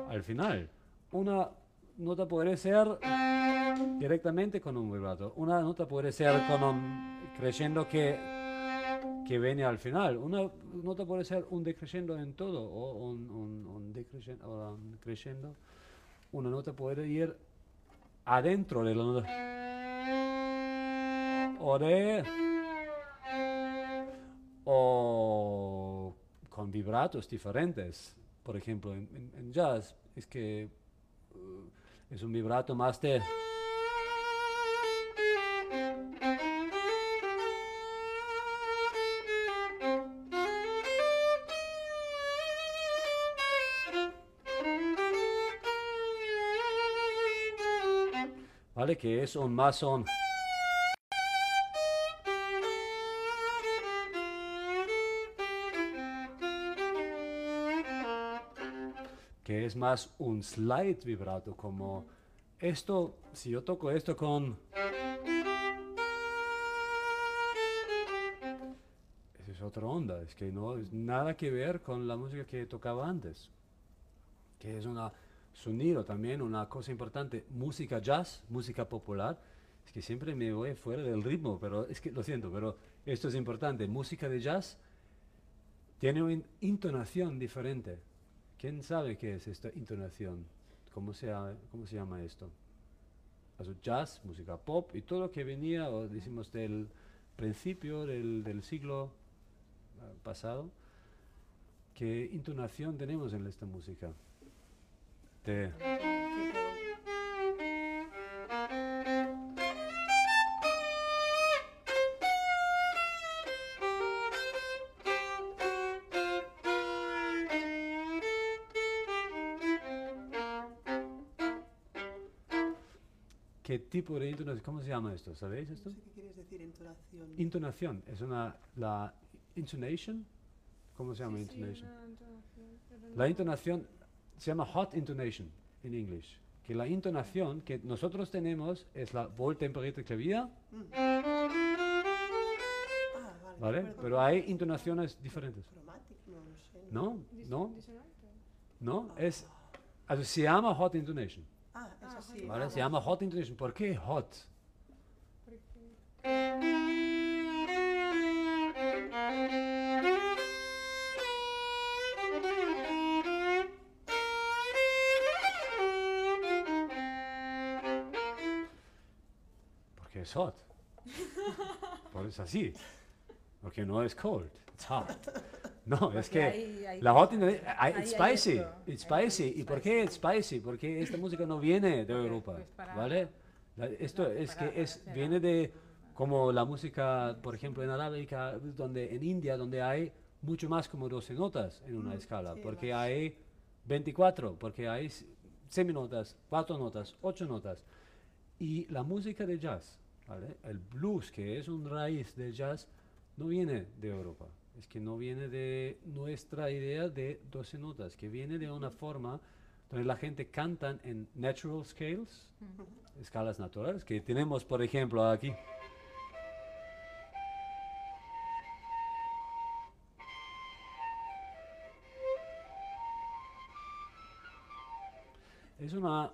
al final. Una nota puede ser directamente con un vibrato. Una nota puede ser con un crescendo que, que viene al final. Una nota puede ser un decrescendo en todo o un, un. Una nota puede ir adentro de la nota. O de... O con vibratos diferentes. Por ejemplo, en, jazz es que uh, es un vibrato más de... ¿Vale? Que es un más un... es más un slide vibrato, como esto, si yo toco esto con... Esa es otra onda, es que no es nada que ver con la música que tocaba antes, que es un sonido también, una cosa importante, música jazz, música popular, es que siempre me voy fuera del ritmo, pero es que lo siento, pero esto es importante, música de jazz tiene una intonación diferente. ¿Quién sabe qué es esta intonación? ¿Cómo se, cómo se llama esto? Also jazz, música pop y todo lo que venía, o decimos del principio del, del siglo eh, pasado, ¿qué intonación tenemos en esta música? ¿Qué tipo de intonación? ¿Cómo se llama esto? ¿Sabéis esto? No sé qué quieres decir, entonación. Intonación, es una, la intonation, ¿cómo se llama Sí, sí, intonation? una entonación, La intonación se llama hot intonation en inglés. Que la intonación que nosotros tenemos es la voz temperate clavier, Mm. Ah, vale. ¿vale? Pero hay intonaciones diferentes. No, no sé. ¿No? ¿No? Es, also se llama hot intonation, Hot. ¿vale? Se llama hot intonation. ¿Por qué hot? Porque- Porque es hot. Por eso así. Porque no es cold, it's hot. No, es que ahí- ahí- la hot ahí it's hay spicy, esto, it's hay spicy. ¿Y por qué it's spicy? Porque esta música no viene de Porque, Europa, pues, para- ¿vale? La- esto para- es para que es, viene de como la música, por ejemplo, en Arábica, donde en India, donde hay mucho más como 12 notas en una Mm, escala, sí, porque más. hay 24, porque hay seminotas, cuatro notas, ocho notas. Y la música de jazz, ¿vale? El blues, que es un raíz del jazz, no viene de Europa. Es que no viene de nuestra idea de 12 notas, que viene de una forma donde la gente canta en natural scales, escalas naturales, que tenemos, por ejemplo, aquí. Es una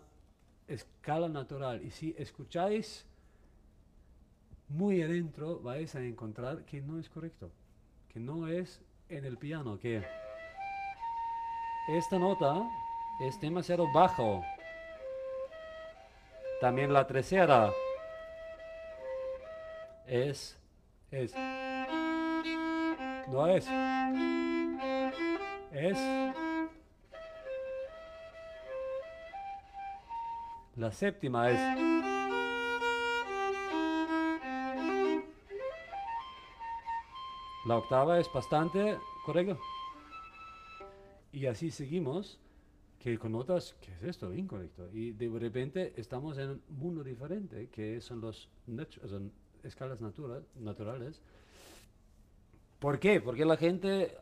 escala natural y si escucháis muy adentro vais a encontrar que no es correcto, no es en el piano, que esta nota es demasiado bajo. También la tercera. es, es. No es. Es. La séptima es. La octava es bastante correcto. Y así seguimos, que con notas, ¿qué es esto? Incorrecto. Y de repente estamos en un mundo diferente, que son las escalas natural, naturales. ¿Por qué? Porque la gente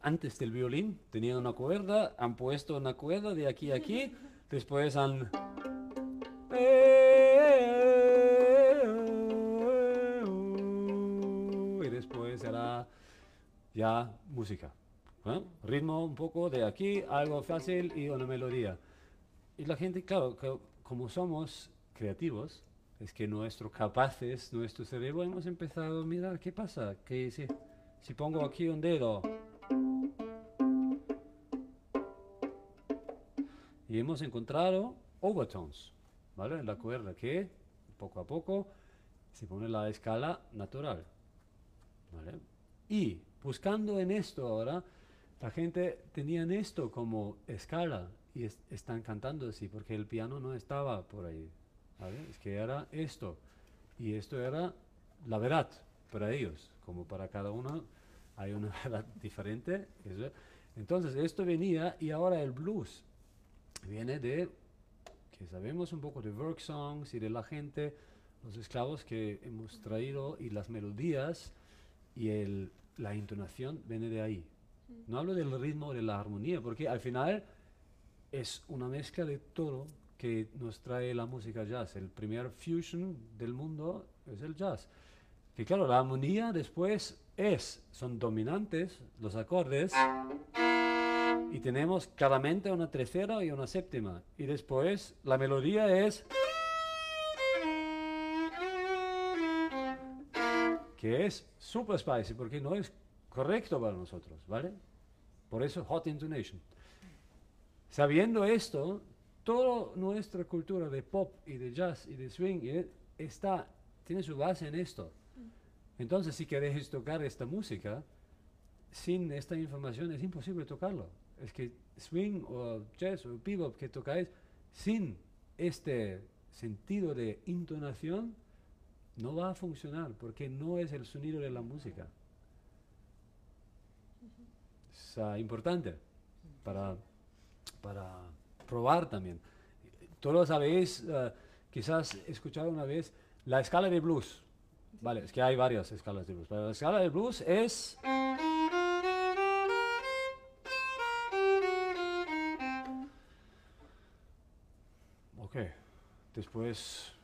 antes del violín tenía una cuerda, han puesto una cuerda de aquí a aquí, después han... ya música. ¿eh? Ritmo un poco de aquí, algo fácil y una melodía. Y la gente, claro, que como somos creativos, es que nuestro capaces, nuestro cerebro, hemos empezado a mirar qué pasa, que si, si pongo aquí un dedo y hemos encontrado overtones, ¿vale? En la cuerda que poco a poco se pone la escala natural, ¿vale? Y buscando en esto ahora, la gente tenía esto como escala y es- están cantando así porque el piano no estaba por ahí, ¿vale? Es que era esto y esto era la verdad para ellos, como para cada uno hay una verdad diferente. eso. Entonces esto venía y ahora el blues viene de que sabemos un poco de work songs y de la gente, los esclavos que hemos traído y las melodías y el, la entonación viene de ahí. No hablo del ritmo, de la armonía, porque al final es una mezcla de todo que nos trae la música jazz. El primer fusion del mundo es el jazz. Que claro, la armonía después es, son dominantes los acordes y tenemos claramente una tercera y una séptima. Y después la melodía es que es super spicy porque no es correcto para nosotros, ¿vale? Por eso hot intonation. Sabiendo esto, toda nuestra cultura de pop y de jazz y de swing eh, está, tiene su base en esto. Entonces, si queréis tocar esta música, sin esta información es imposible tocarlo. Es que swing o jazz o bebop que tocáis sin este sentido de entonación no va a funcionar porque no es el sonido de la música. Es ah, importante para, para probar también. Todos sabéis, ah, quizás escuchado una vez, la escala de blues. Vale, es que hay varias escalas de blues. Pero la escala de blues es... Ok, después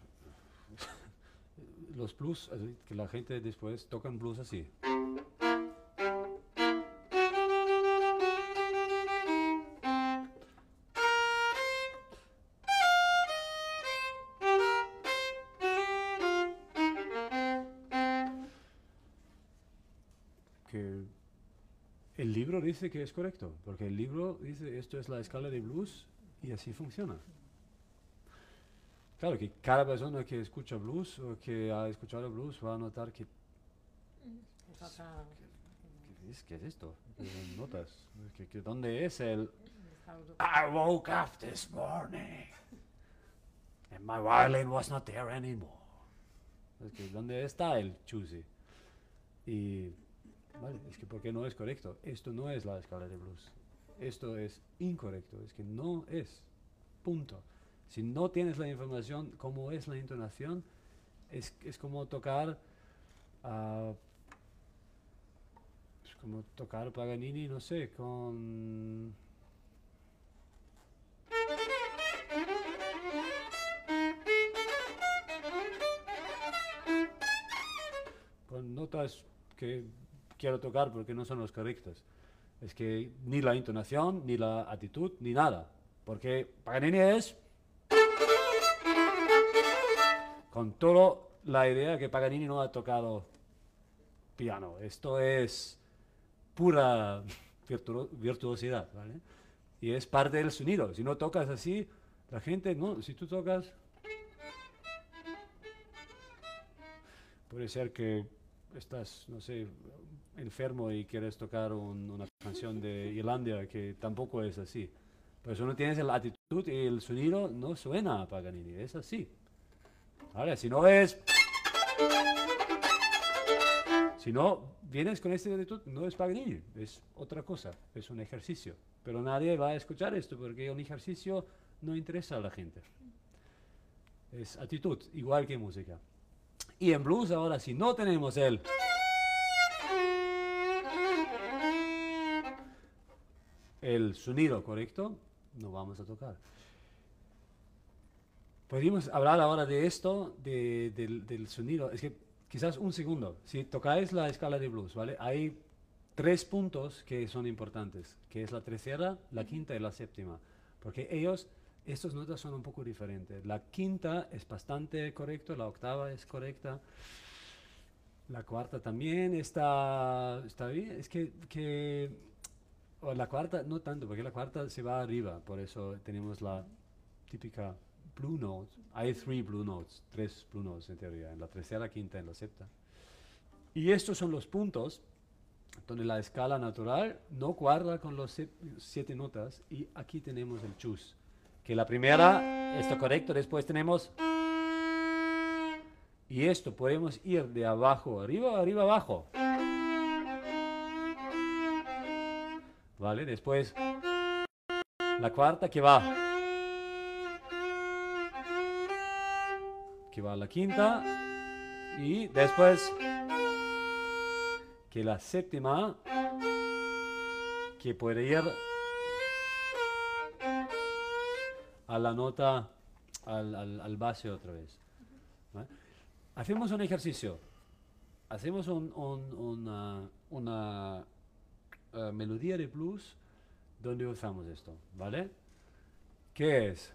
los blues, que la gente después tocan blues así. Que el libro dice que es correcto, porque el libro dice esto es la escala de blues y así funciona. Claro que cada persona que escucha blues o que ha escuchado blues va a notar que Es otra. ¿qué es, qué es esto? ¿Qué son notas? ¿Qué- qué- ¿Dónde es el Europa. I woke up this morning and my violin was not there anymore. Es que, ¿Dónde está el choosy? Y vale, es que porque no es correcto. Esto no es la escala de blues. Esto es incorrecto. Es que no es. Punto. Si no tienes la información cómo es la entonación, es, es como tocar ah, es como tocar Paganini, no sé, con con notas que quiero tocar porque no son los correctos. Es que ni la entonación, ni la actitud, ni nada. Porque Paganini es con toda la idea que Paganini no ha tocado piano. Esto es pura virtuo- virtuosidad, ¿vale? Y es parte del sonido. Si no tocas así, la gente, no, si tú tocas... Puede ser que estás, no sé, enfermo y quieres tocar un- una canción de Irlanda que tampoco es así. Pues uno tiene la actitud y el sonido no suena a Paganini, es así. Ahora, si no es... Si no vienes con esta actitud, no es Paganini, es otra cosa, es un ejercicio. Pero nadie va a escuchar esto porque un ejercicio no interesa a la gente. Es actitud, igual que música. Y en blues ahora, si no tenemos el... el sonido correcto, no vamos a tocar. Podríamos hablar ahora de esto, de- del, del sonido. Es que quizás un segundo. Si tocáis la escala de blues, ¿vale? Hay tres puntos que son importantes, que es la tercera, la quinta y la séptima. Porque ellos, estas notas son un poco diferentes. La quinta es bastante correcto, la octava es correcta. La cuarta también está, está bien. Es que, que o la cuarta no tanto, porque la cuarta se va arriba, por eso tenemos la típica blue note. Hay three blue notes, tres blue notes en teoría, en la tercera, quinta y la séptima. Y estos son los puntos donde la escala natural no cuadra con los siete notas y aquí tenemos el chus. Que la primera está correcto, después tenemos... Y esto podemos ir de abajo arriba, arriba abajo. ¿Vale? Después la cuarta que va. Que va a la quinta. Y después que la séptima que puede ir a la nota, al, al, al base otra vez. ¿vale? Hacemos un ejercicio. Hacemos un- un- una, una eh, melodía de blues donde usamos esto, ¿vale? ¿Qué es?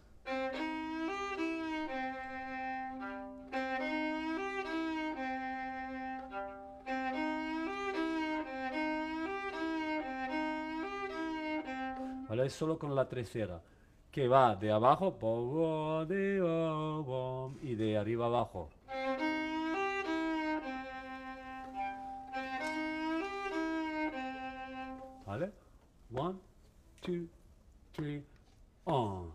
Es solo con la tercera. Que va de abajo y de arriba abajo. ¿Vale? One, two, three, on.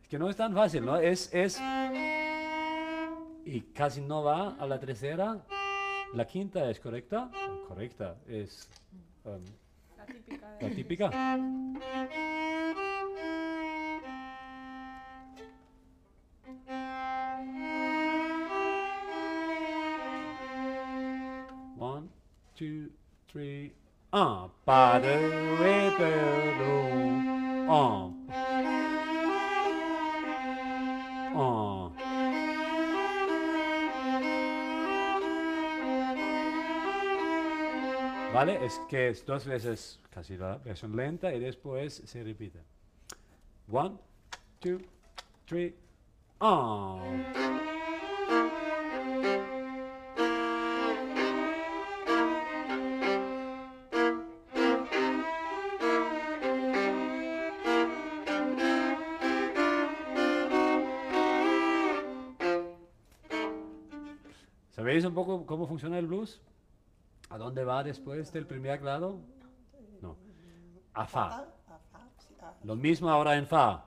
Es que no es tan fácil, ¿no? Es, es... Y casi no va a la tercera. La quinta es correcta. Correcta es um, La típica la típica. One, two, three. Un, pas ¿Vale? Es que es dos veces casi la versión lenta y después se repite. One, two, three, on. ¿Sabéis un poco cómo funciona el blues? ¿A dónde va después del primer grado? No. A fa. Lo mismo ahora en fa.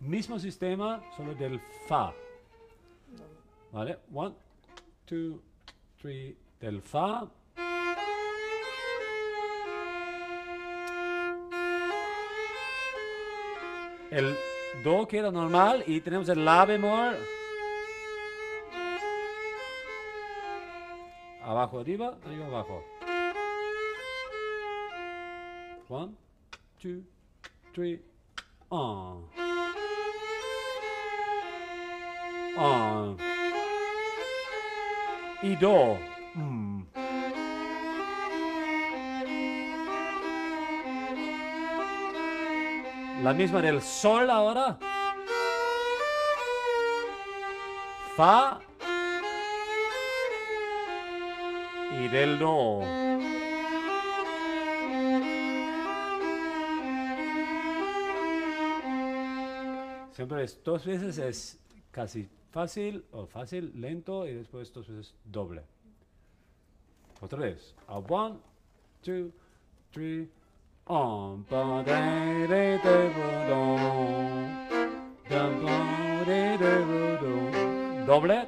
Mismo sistema, solo del fa. ¿Vale? One, two, three, del fa. El do queda normal y tenemos el la bemol. Abajo, arriba, arriba, abajo. One, two, three, on. On. Y do. Mm. La misma del sol ahora. Fa. Y del do. Siempre es dos veces es casi fácil o fácil, lento y después dos veces doble. Otra vez. A one, two, three. On, ba, de, de, de, bu, do. Da, ba, de, de, bu, do. Doble.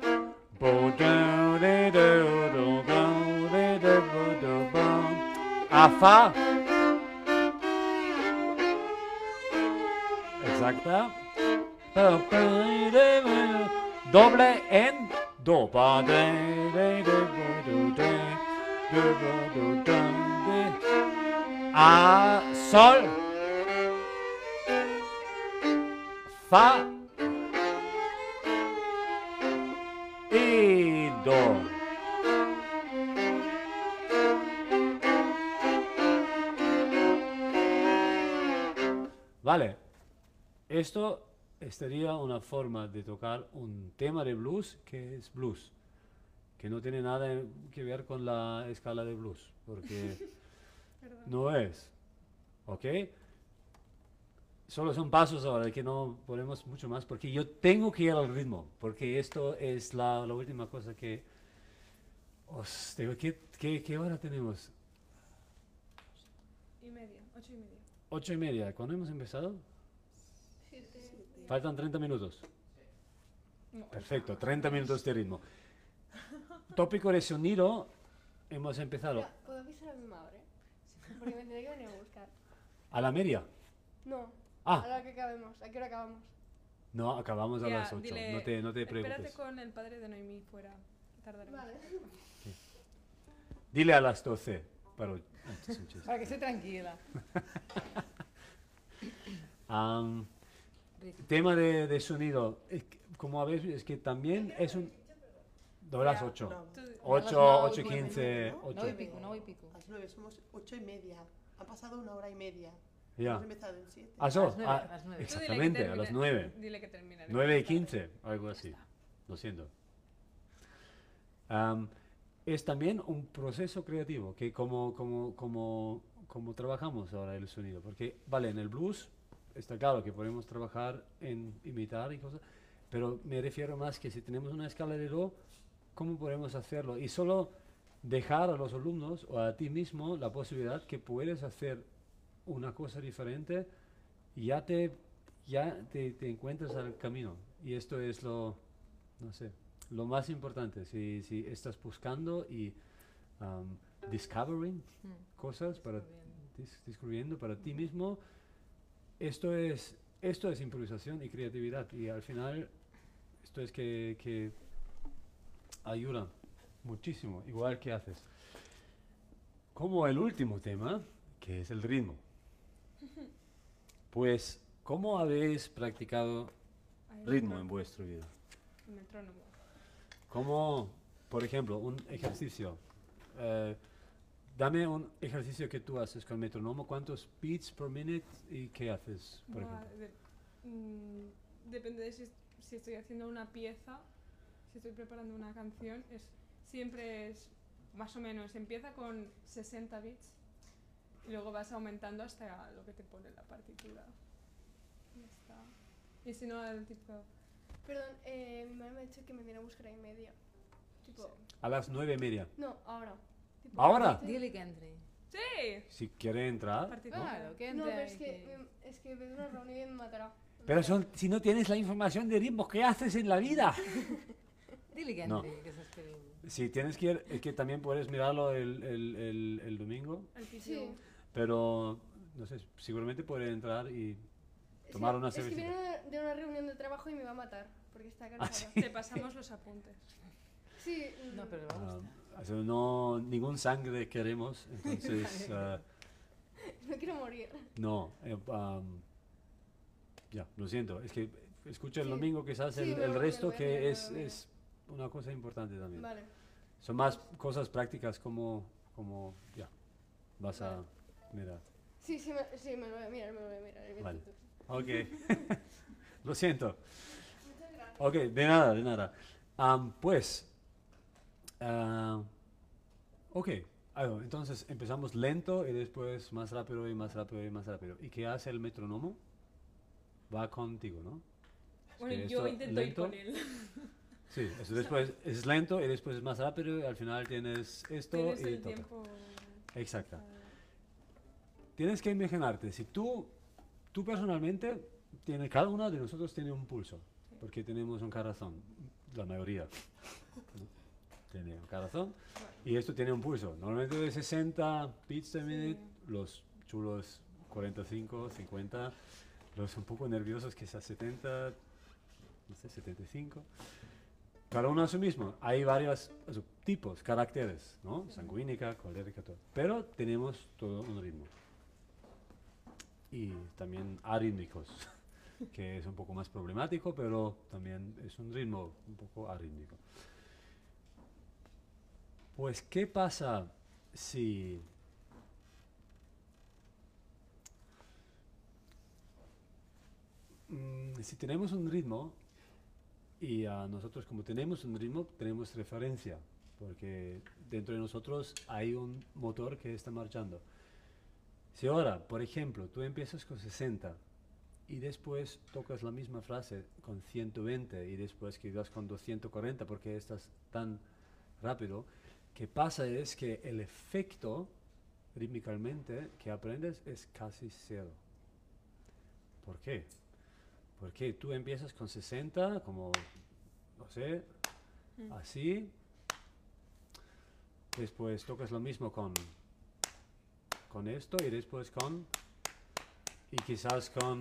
Bu, do, de, de, bu, do, ba, de, de, bu, do, ba. A fa. Exacta. Pa, pa, de, bu, Doble en do. Pa, de, de, de, bu, do, de, de, bu, do, da, de. A, sol, fa. Y do. Vale, esto sería una forma de tocar un tema de blues que es blues, que no tiene nada que ver con la escala de blues, porque Perdón. no es. ¿Ok? Solo son pasos ahora, que no ponemos mucho más, porque yo tengo que ir al ritmo, porque esto es la, la última cosa que os digo. ¿Qué, qué, qué hora tenemos? Y media, ocho y media. Ocho y media. ¿Cuándo hemos empezado? Siete. Faltan 30 minutos. No, Perfecto, 30 minutos de ritmo. Tópico de sonido, hemos empezado Mira, ¿Puedo avisar a mi madre? Porque me tendré que venir a buscar. a la media. No. Ah. A la que acabemos. ¿A qué hora acabamos? No, acabamos a Ya, las 8. dile, no te, no te Espérate preocupes. con el padre de Noemí fuera. Tardaremos. Vale. Dile a las 12. Pero, antes un chiste. Para que esté tranquila. Rico. tema de, de sonido. como habéis visto, es que también es un. De las Ya. 8. No, Tú- 8, nueve 8, y 15, ¿no? 8. No y pico, no y pico. a las 9 somos 8 y media. Han pasado una hora y media. Ya. Hemos empezado en 7. Ah, so, A las nueve, ah, a las nueve. tú dile que exactamente, a las termine- 9. Dile que terminaremos. 9 y 15, algo así. Lo siento. Am, es también un proceso creativo, que como, como, como, como trabajamos ahora el sonido. Porque, vale, en el blues está claro que podemos trabajar en imitar y cosas, pero me refiero más que si tenemos una escala de do, ¿cómo podemos hacerlo? Y solo dejar a los alumnos o a ti mismo la posibilidad que puedes hacer una cosa diferente y ya te, ya te, te encuentras al camino. Y esto es lo, no sé, lo más importante. Si, si estás buscando y um, discovering Mm. cosas para dis- descubriendo para ti mismo, esto es, esto es improvisación y creatividad. Y al final, esto es que, que ayuda muchísimo, igual que haces. Como el último tema, que es el ritmo. Pues, ¿cómo habéis practicado ritmo en vuestra vida? metrónomo. Como, por ejemplo, un ejercicio. eh, dame un ejercicio que tú haces con metrónomo. ¿Cuántos beats per minute y qué haces, por ejemplo? de- mm, depende de si, si estoy haciendo una pieza, si estoy preparando una canción, es, siempre es más o menos, empieza con 60 bits y luego vas aumentando hasta lo que te pone la partitura. Ya está. Y si no, el tipo... Perdón, eh, mi madre me ha dicho que me viene a buscar ahí media. Tipo, A las nueve y media. no, ahora. Tipo, ¿Ahora? sí. Dile que entre. ¡Sí! Si quiere entrar. Claro, que No, entre. pero es y que, mm, es que una reunión y me matará. Pero son, si no tienes la información de ritmo, ¿qué haces en la vida? Dile que No. que querido. Si tienes que ir, es que también puedes mirarlo el, el, el, el domingo. Sí. pero no sé, seguramente puede entrar y Tomar que- una Es que viene de una reunión de trabajo y me va a matar. Porque está cansada. sí. sí. Te pasamos los apuntes. mm, No, pero le va a ah, no, ningún sangre queremos, entonces ah, no quiero morir. no. eh, am, ya, lo siento, es que escucha el Sí. domingo quizás Sí, el, resto que es una cosa importante también. Vale. Son más cosas prácticas como, como ya, vas a mirar. Sí, sí, me, sí, me lo voy a mirar, me lo voy a mirar. Vale. 22. Ok. Lo siento. Muchas gracias. Ok, de nada, de nada. Am, pues, ah, ok. Ah, entonces empezamos lento y después más rápido y más rápido y más rápido. ¿Y qué hace el metrónomo? Va contigo, ¿no? Bueno, que yo intento ir lento- con él. Sí, eso después es lento y después es más rápido y al final tienes esto Tienes y el tiempo. Exacto. Tienes que imaginarte, si tú, tú personalmente, tiene, cada uno de nosotros tiene un pulso, porque tenemos un corazón, la mayoría. ¿no? Tiene un corazón y esto tiene un pulso. Normalmente de 60 beats per minute, los chulos 45, 50, los un poco nerviosos quizás 70, no sé, 75. Cada uno a su mismo. Hay varios tipos, caracteres, ¿no? Sanguínica, colérica, todo. Pero tenemos todo un ritmo. Y también arrítmicos, que es un poco más problemático, pero también es un ritmo un poco arrítmico. Pues, ¿qué pasa si mm, si tenemos un ritmo y a nosotros como tenemos un ritmo tenemos referencia porque dentro de nosotros hay un motor que está marchando. Si ahora, por ejemplo, tú empiezas con 60 y después tocas la misma frase con 120 y después quedas con 240 porque estás tan rápido, que pasa es que el efecto rítmicamente que aprendes es casi cero. ¿Por qué? Porque tú empiezas con 60, como, no sé, así. Después tocas lo mismo con, con esto y después con... Y quizás con...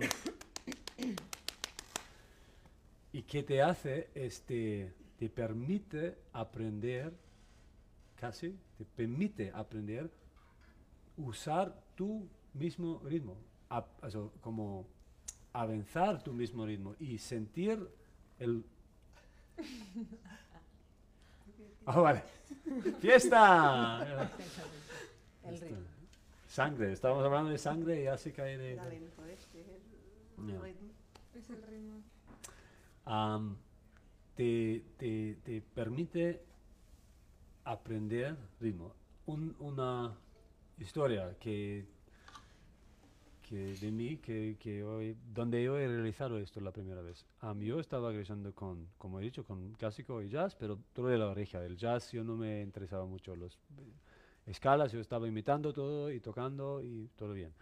¿Y qué te hace? Es te, te permite aprender, casi, te permite aprender usar tu mismo ritmo, a- also, como avanzar tu mismo ritmo y sentir el... Ah, vale. ¡Fiesta! El ritmo. Sangre, estábamos hablando de sangre y ya se cae de... Lento este, el ritmo. Es el ritmo. Am, te, te- te permite aprender ritmo. Un- una historia que, que de mí, que, que hoy, donde yo he realizado esto la primera vez. Am, yo estaba creciendo con, como he dicho, con clásico y jazz, pero todo de la oreja. El jazz yo no me interesaba mucho los eh, escalas, yo estaba imitando todo y tocando y todo bien.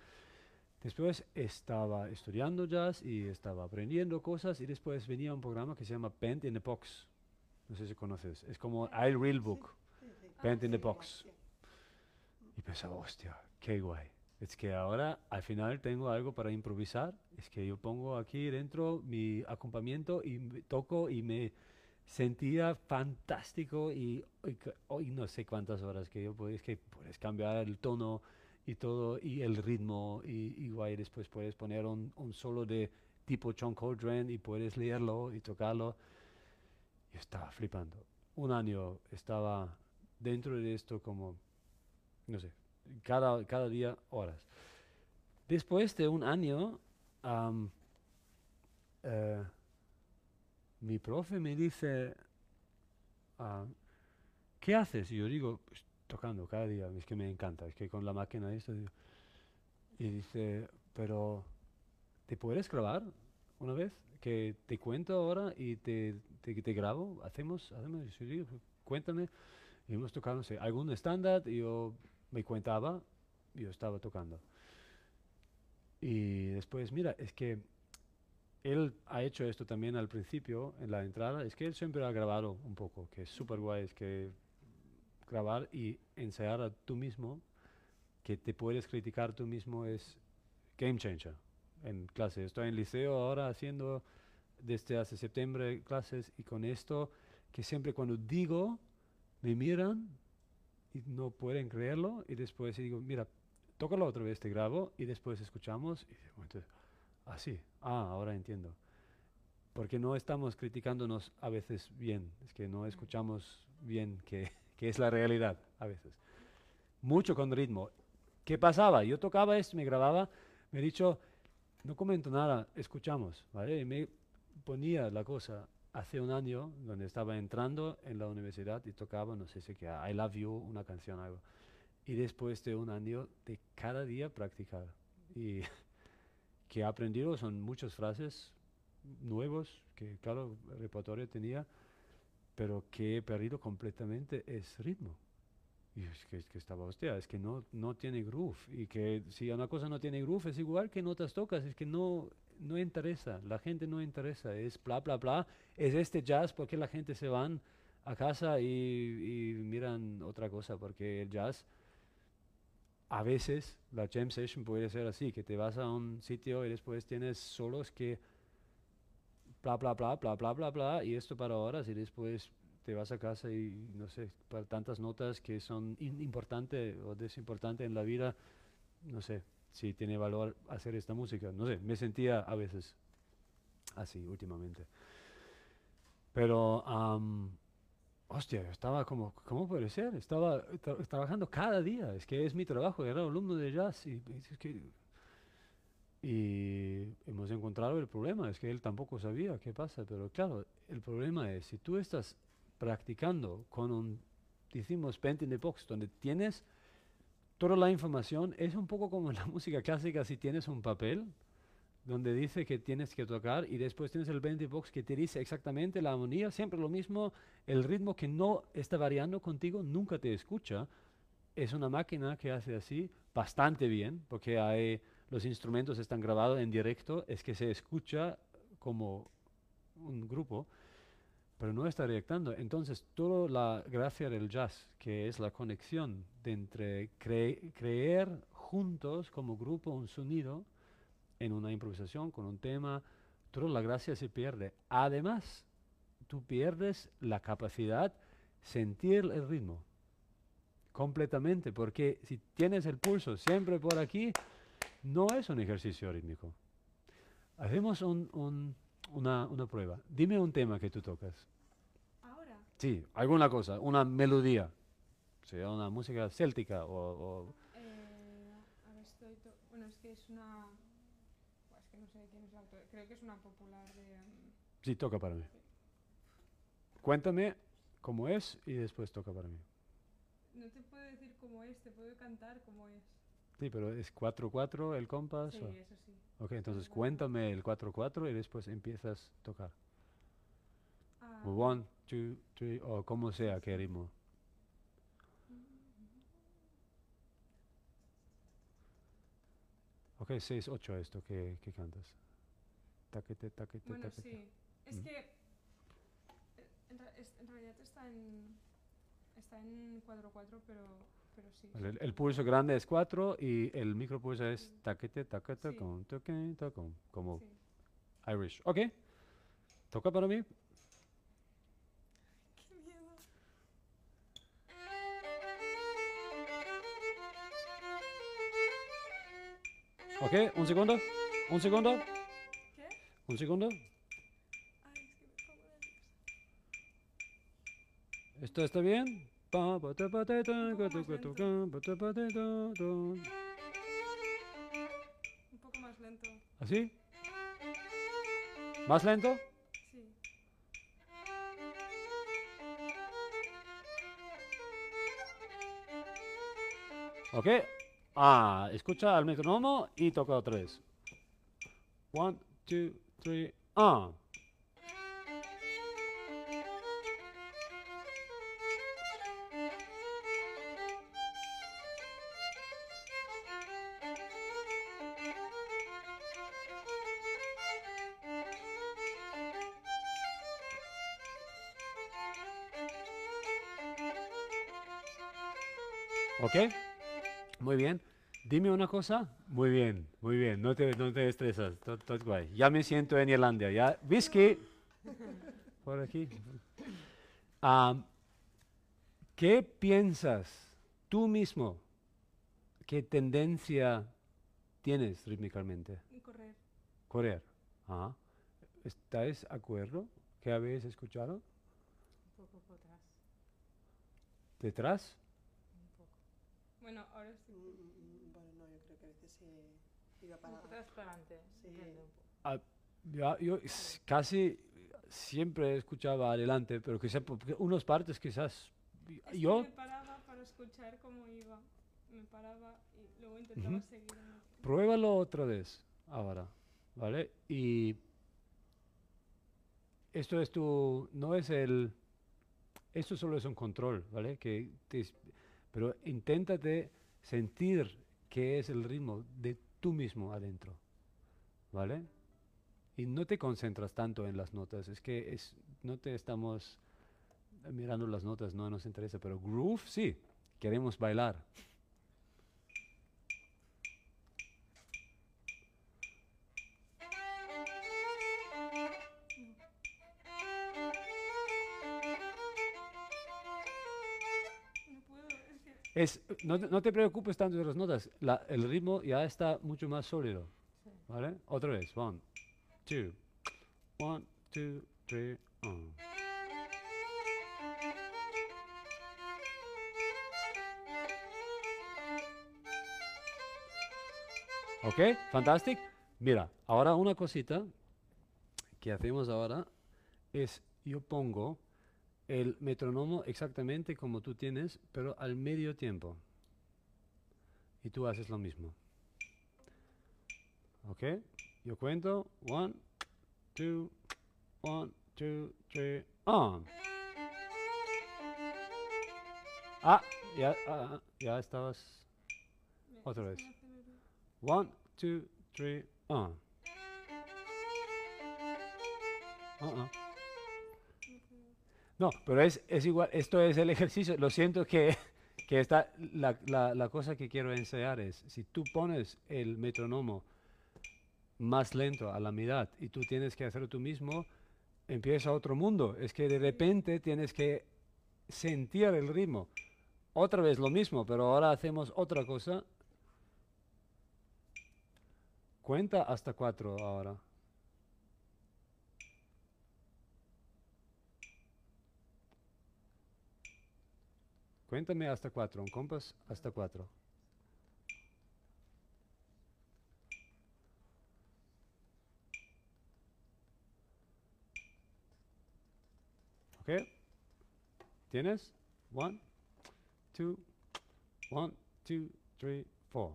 Después estaba estudiando jazz y estaba aprendiendo cosas y después venía un programa que se llama Band in the Box. No sé si conoces. Es como iReal Book. Sí, sí. Band in the Sí, Box. Y pensaba, hostia, qué guay. Es que ahora al final tengo algo para improvisar. Es que yo pongo aquí dentro mi acompañamiento y toco y me sentía fantástico y hoy, no sé cuántas horas que yo puedo, es que puedes cambiar el tono y todo y el ritmo y, guay. Después puedes poner un, un solo de tipo John Coltrane y puedes leerlo y tocarlo. Yo estaba flipando. Un año estaba dentro de esto como no sé, cada, cada día horas. Después de un año, am, eh, mi profe me dice, ah, ¿qué haces? Y yo digo, "Pues, tocando cada día, es que me encanta, es que con la máquina esto. digo". Y dice, pero ¿te puedes grabar una vez? Que te cuento ahora y te, te, te grabo, hacemos, hacemos, yo digo, cuéntame. Y hemos tocado, no sé, algún estándar y yo me contaba, yo estaba tocando. Y después, mira, es que él ha hecho esto también al principio, en la entrada, es que él siempre ha grabado un poco, que es súper guay, es que grabar y ensayar a tú mismo, que te puedes criticar tú mismo es game changer en clase. Estoy en liceo ahora haciendo desde hace septiembre clases y con esto, que siempre cuando digo, me miran y no pueden creerlo y después digo, mira, tócalo otra vez, te grabo y después escuchamos y entonces, así, ah, ahora entiendo. Porque no estamos criticándonos a veces bien, es que no escuchamos bien que, que es la realidad a veces. Mucho con ritmo. ¿Qué pasaba? Yo tocaba esto, me grababa, me he dicho, no comento nada, escuchamos, ¿vale? Y me ponía la cosa hace un año, donde estaba entrando en la universidad y tocaba, no sé si que I Love You, una canción, algo. Y después de un año de cada día practicar. Y que he aprendido son muchas frases nuevos, que claro, el repertorio tenía, pero que he perdido completamente es ritmo. Y es que, es que estaba, hostia, es que no, no tiene groove. Y que si una cosa no tiene groove es igual que notas tocas, es que no, no interesa, la gente no interesa, es bla, bla, bla. Es este jazz porque la gente se van a casa y, y miran otra cosa, porque el jazz, a veces la jam session puede ser así, que te vas a un sitio y después tienes solos que bla, bla, bla, bla, bla, bla, bla, y esto para horas y después te vas a casa y no sé, para tantas notas que son in- importante o desimportante en la vida, no sé si tiene valor hacer esta música, no sé, me sentía a veces así últimamente. Pero, am, hostia, estaba como, ¿cómo puede ser? Estaba tra- trabajando cada día, es que es mi trabajo, era alumno de jazz y, y hemos encontrado el problema, es que él tampoco sabía qué pasa, pero claro, el problema es, si tú estás practicando con un, decimos, pen in the box, donde tienes toda la información, es un poco como en la música clásica, si tienes un papel donde dice que tienes que tocar y después tienes el the box que te dice exactamente la armonía, siempre lo mismo, el ritmo que no está variando contigo, nunca te escucha, es una máquina que hace así bastante bien, porque los instrumentos están grabados en directo, es que se escucha como un grupo, pero no está reactando. Entonces, toda la gracia del jazz, que es la conexión entre cre- creer juntos como grupo un sonido en una improvisación con un tema, toda la gracia se pierde. Además, tú pierdes la capacidad sentir el ritmo completamente, porque si tienes el pulso siempre por aquí, no es un ejercicio rítmico. Hacemos un- una, una prueba. Dime un tema que tú tocas. Ahora, Sí, alguna cosa, una melodía, sea una música céltica o... o- eh, ahora estoy. to- bueno, es que es una. Es que no sé quién es autora. Creo que es una popular de. mm, sí, toca para mí. Cuéntame cómo es y después toca para mí. no te puedo decir cómo es, te puedo cantar cómo es. Sí, pero es 4-4 el compás. Sí, o- eso sí. Ok, entonces cuéntame el 4-4 y después empiezas a tocar. O One, two, three, o como sea, qué ritmo. Ok, 6-8 esto que, que cantas. Taquete, taquete, Bueno, taquete. sí. Es Mm. que. eh, En, en realidad está en. Está en 4-4, pero, pero sí. Vale, El, el pulso grande es 4 y el micropulso es taquete, taquete, Sí. con, toque, tacón, como Sí. Irish. Ok, toca para mí. ¡Qué miedo! Ok, un segundo, un segundo, ¿Qué? un segundo. Ay, es que me. ¿Esto está bien? Un poco más lento. ¿Así? ¿Más lento? Sí. Ok. Ah, escucha al metrónomo y toca vez. One, two, three, ah. Ok. Muy bien. Dime una cosa. Muy bien, muy bien. No te, no te estresas. Todo, todo guay. Ya me siento en Irlanda. Ya. Whisky. Por aquí. Am, ¿Qué piensas tú mismo? ¿Qué tendencia tienes rítmicamente? Correr. Correr. Ajá. ¿Estáis de acuerdo? ¿Qué habéis escuchado? Un poco por atrás. ¿Detrás? Bueno, ahora sí. Mm, mm, mm, Bueno, no, yo creo que a veces se iba Un para poco atrás para adelante. Sí. Ah, ya, yo s- casi siempre escuchaba adelante, pero quizás porque unas partes quizás Es que yo me paraba para escuchar cómo iba. Me paraba y luego intentaba Ujú. seguir. en el- pruébalo otra vez ahora, ¿vale? Y esto es tu, no es el, esto solo es un control, ¿vale? Que te pero inténtate sentir qué es el ritmo de tú mismo adentro, ¿vale? Y no te concentras tanto en las notas, es que es, no te estamos mirando las notas, no nos interesa, pero groove sí, queremos bailar. Es no, te- no te preocupes tanto de las notas, la- el ritmo ya está mucho más sólido, ¿vale? Otra vez, one, two, one, two, three, uh. ¿Ok? Fantástico. Mira, ahora una cosita que hacemos ahora es yo pongo el metrónomo exactamente como tú tienes, pero al medio tiempo. Y tú haces lo mismo. ¿Ok? Yo cuento. One, two, one, two, three, on. Ah, ya, ah, ah, ya estabas. Otra vez. One, two, three, on. Ah, ah. No pero es, es igual, esto es el ejercicio. Lo siento que, que está, la, la, la cosa que quiero enseñar es, si tú pones el metrónomo más lento a la mitad y tú tienes que hacerlo tú mismo, empieza otro mundo. Es que de repente tienes que sentir el ritmo. Otra vez lo mismo, pero ahora hacemos otra cosa. Cuenta hasta cuatro ahora. Cuéntame hasta cuatro, un compás hasta cuatro. ¿Ok? ¿Tienes? One, two, one, two, three, four.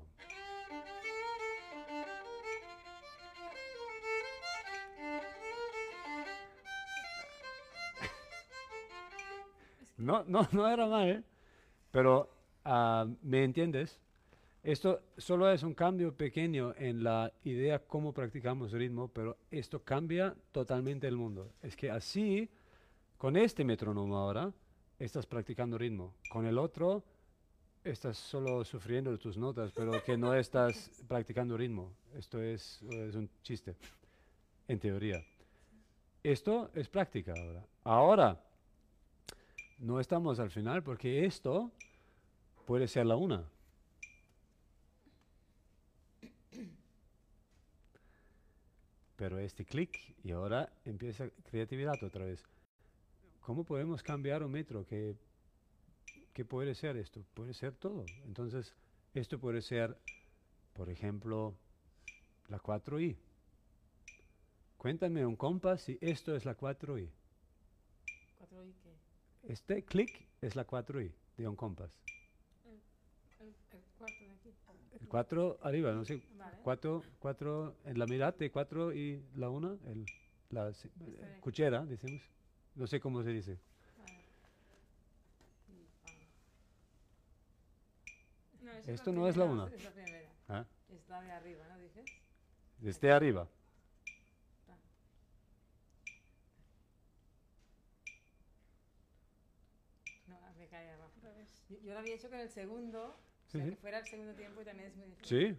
No, no, no era mal, ¿eh? Pero ah, ¿me entiendes? Esto solo es un cambio pequeño en la idea cómo practicamos ritmo, pero esto cambia totalmente el mundo. Es que así, con este metrónomo ahora, estás practicando ritmo. Con el otro, estás solo sufriendo de tus notas, pero que no estás practicando ritmo. Esto es, es un chiste, en teoría. Esto es práctica ahora. Ahora, no estamos al final porque esto puede ser la una. Pero este clic y ahora empieza creatividad otra vez. ¿Cómo podemos cambiar un metro? ¿Qué, ¿Qué puede ser esto? Puede ser todo. Entonces, esto puede ser, por ejemplo, la 4i. Cuéntame un compás si esto es la 4i. ¿Cuatro y qué? Este clic es la 4i de un compás. El, el cuarto de aquí. El 4 arriba, no sé. Vale. 4, 4 en la mitad de 4 y la 1, el, la si- eh, cuchera, decimos. No sé cómo se dice. No, es Esto no es la primera. una. Es la primera. ¿ah? Está de arriba, ¿no dices? Desde arriba. No, me cae abajo. Al revés. Yo, yo lo había hecho con el segundo, o Sí, sea, sí. que fuera el segundo tiempo y también es muy difícil.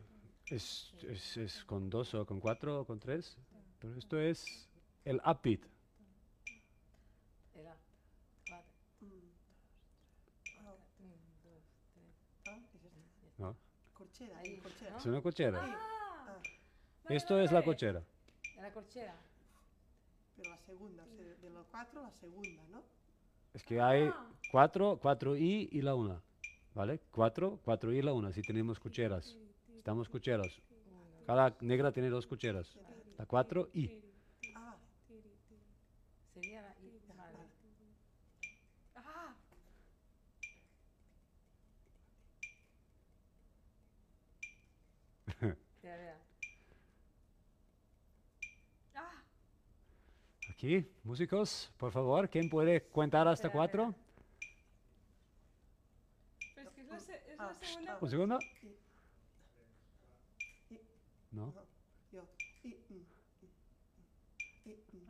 Sí, es, es, es con 2 o con 4 o con 3. Pero esto es el upbeat. Cuatro, dos, tres. ¿no? Corchera, Ahí, corchera. ¿no? Es una cochera. ¡Ah! Ah, Vale, Esto vale, es la cochera. La corchera. pero la segunda, o sea, de los cuatro, la segunda, ¿no? Es que hay Ah. 4, 4i y la 1. ¿Vale? 4, 4i y la 1. Si tenemos cucheras. Estamos cucheras. Cada negra tiene dos cucheras. La 4 y. Ah, sería la I. ya, Vale. vale. ¡Ah! Espera, espera. ¡Ah! Aquí, músicos, por favor, ¿quién puede contar hasta cuatro? Pero es que es la, se- es Ah, la segunda. ¿Un segundo? No.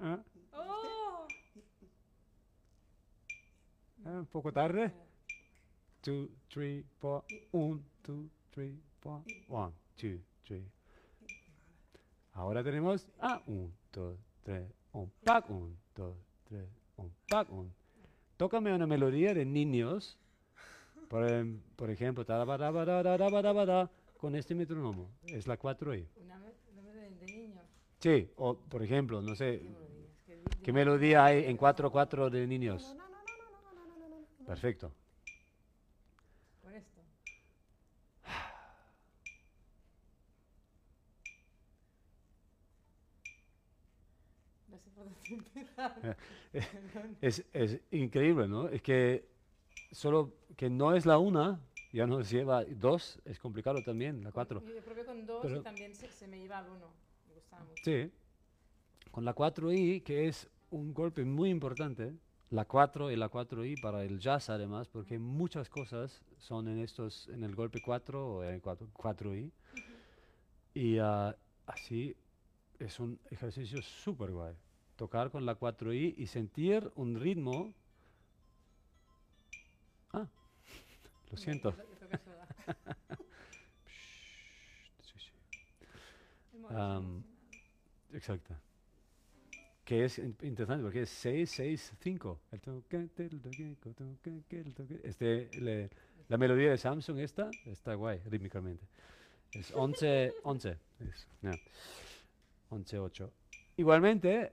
Ah, ¡Oh! ah, un poco tarde. Two, three, four. Un, two, three, four. One, two, three. Ahora tenemos ah, un, dos, tres, un, pac, un, dos, tres, un, pac, un. Tócame una melodía de niños, por, por ejemplo, con este metronomo, es la 4i. Sí, o por ejemplo, no sé, ¿qué melodía hay en 4-4 de niños? Perfecto. Es, es increíble, ¿no? Es que solo que no es la una, ya nos lleva dos, es complicado también, la cuatro. Yo probé con dos Pero- y también se, se me iba al uno. Me gustaba mucho. Sí. Con la 4i, que es un golpe muy importante, la 4 y la 4i para el jazz además, porque muchas cosas son en estos, en el golpe 4 o en el 4, 4i. Y ah, así es un ejercicio súper guay. Tocar con la 4i y sentir un ritmo. Ah, lo siento. Am, Exacto. Que es in- interesante porque es 6, 6, 5. El toque, el toque, el toque, el toque. Este, le- la melodía de Samsung esta está guay rítmicamente. Es 11, 11. Es, ya. 11, 8. Igualmente,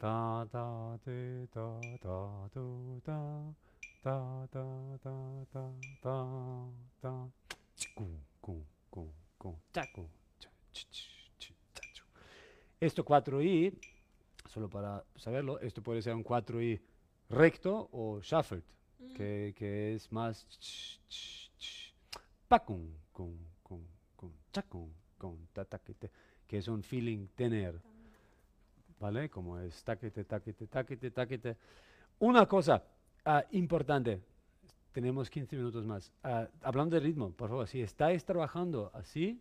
da da de da da do da da da da da da da gu gu gu gu ta gu cha ch ch ch ta chu. Esto 4i, solo para saberlo, esto puede ser un 4i recto o shuffled, Mm. que, que es más pa, cum, cum, cum, cum, cha, cum, cum, ta, taquete, que es un feeling tener, ¿vale? Como es taquete, taquete, taquete, taquete. Una cosa ah, importante, tenemos 15 minutos más. Ah, hablando de ritmo, por favor, si estáis trabajando así,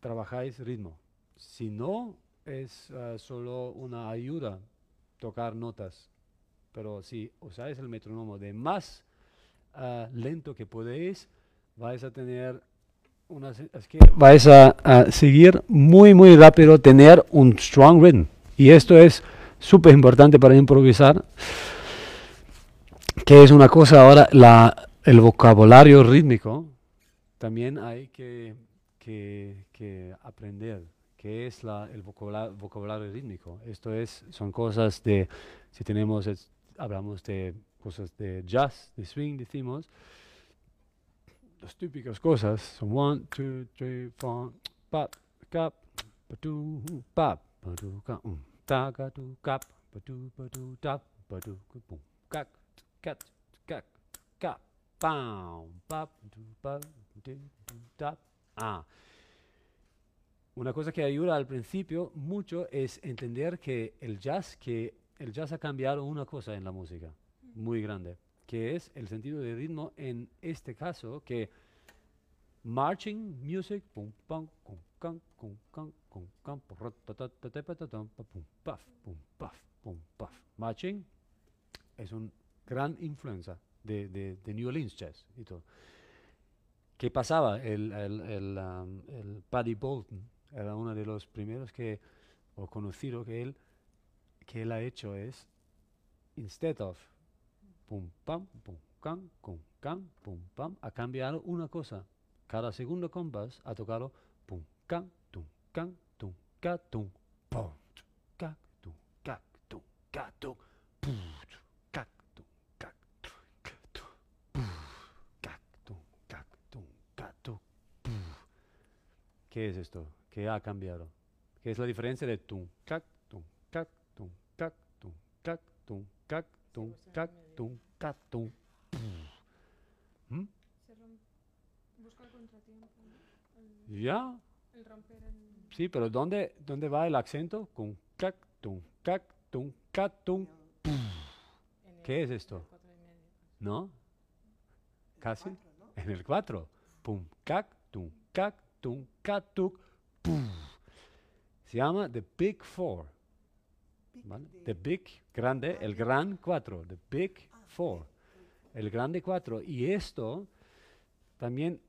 trabajáis ritmo. Si no, es ah, solo una ayuda tocar notas. Pero si usáis el metrónomo de más lento que podéis, vais a tener una... Es que vais a, a seguir muy, muy rápido, tener un strong rhythm. Y esto es súper importante para improvisar, que es una cosa ahora, la, el vocabulario rítmico, también hay que, que, que aprender qué es la, el vocabula- vocabulario rítmico. Esto es, son cosas de, si tenemos, hablamos de cosas de jazz, de swing, decimos, las típicas cosas son one, two, three, four, pap, cap, patu, pap, um, pum, ah. Una cosa que ayuda al principio mucho es entender que el jazz, que el jazz ha cambiado una cosa en la música muy grande, que es el sentido de ritmo en este caso que marching music pum pam cum ta, tam, pa, pum paf pum paf pum paf marching es una gran influencia de, de, de New Orleans jazz y todo ¿Qué pasaba? El, el, el, um, el Paddy Bolton era uno de los primeros que, o conocido que él, que él ha hecho es, instead of pum pam, pum cam, cum cam, pum pam, ha cambiado una cosa. Cada segundo compás ha tocado can, tum, can, tum, ca, tum, pum, cac, tum, tum, ca, tum, pum, tum, cac, tum, ca, tum, pum, ca, tum, pum. ¿Qué es esto? ¿Qué ha cambiado? ¿Qué es la diferencia de tum, cac, tum, cac, tum, cac, tum, cac, tum, cac, tum, cac, tum, cac, tum, pum? Busca el contratiempo. Ya el romper el... Sí, pero ¿dónde, dónde va el acento? Con cac, tum, cac, tum, cac, tum. ¿Qué es esto? ¿No? Casi. En el 4. Pum, cac, tum, cac, tum, cac, tuc, pum. Se llama The Big Four. ¿vale? The Big, grande, el gran 4. The Big Ah, Four. El grande 4. Y esto también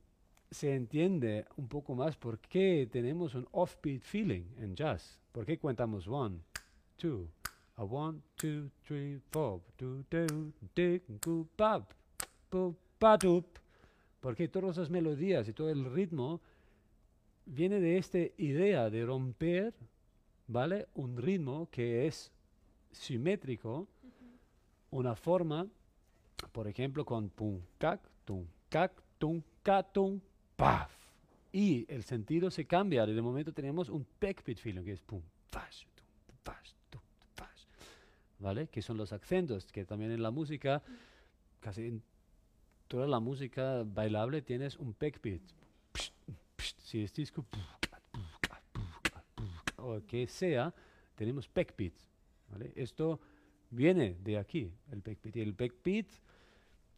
se entiende un poco más por qué tenemos un offbeat feeling en jazz. ¿Por qué cuentamos one, two, a one, two, three, four, two, two, tick, gu, pap, pu, pa, tup? Porque todas esas melodías y todo el ritmo viene de esta idea de romper, ¿vale? Un ritmo que es simétrico, una forma, por ejemplo, con pum, cac, tum, cac, tum, ca, tum, paf. Y el sentido se cambia. De momento tenemos un backbeat feeling que es pum, fash, tum, fash, tum, fash. ¿Vale? Que son los acentos, que también en la música, casi en toda la música bailable tienes un backbeat. Si es disco, o que sea, tenemos backbeat. ¿vale? Esto viene de aquí, el backbeat. Y el backbeat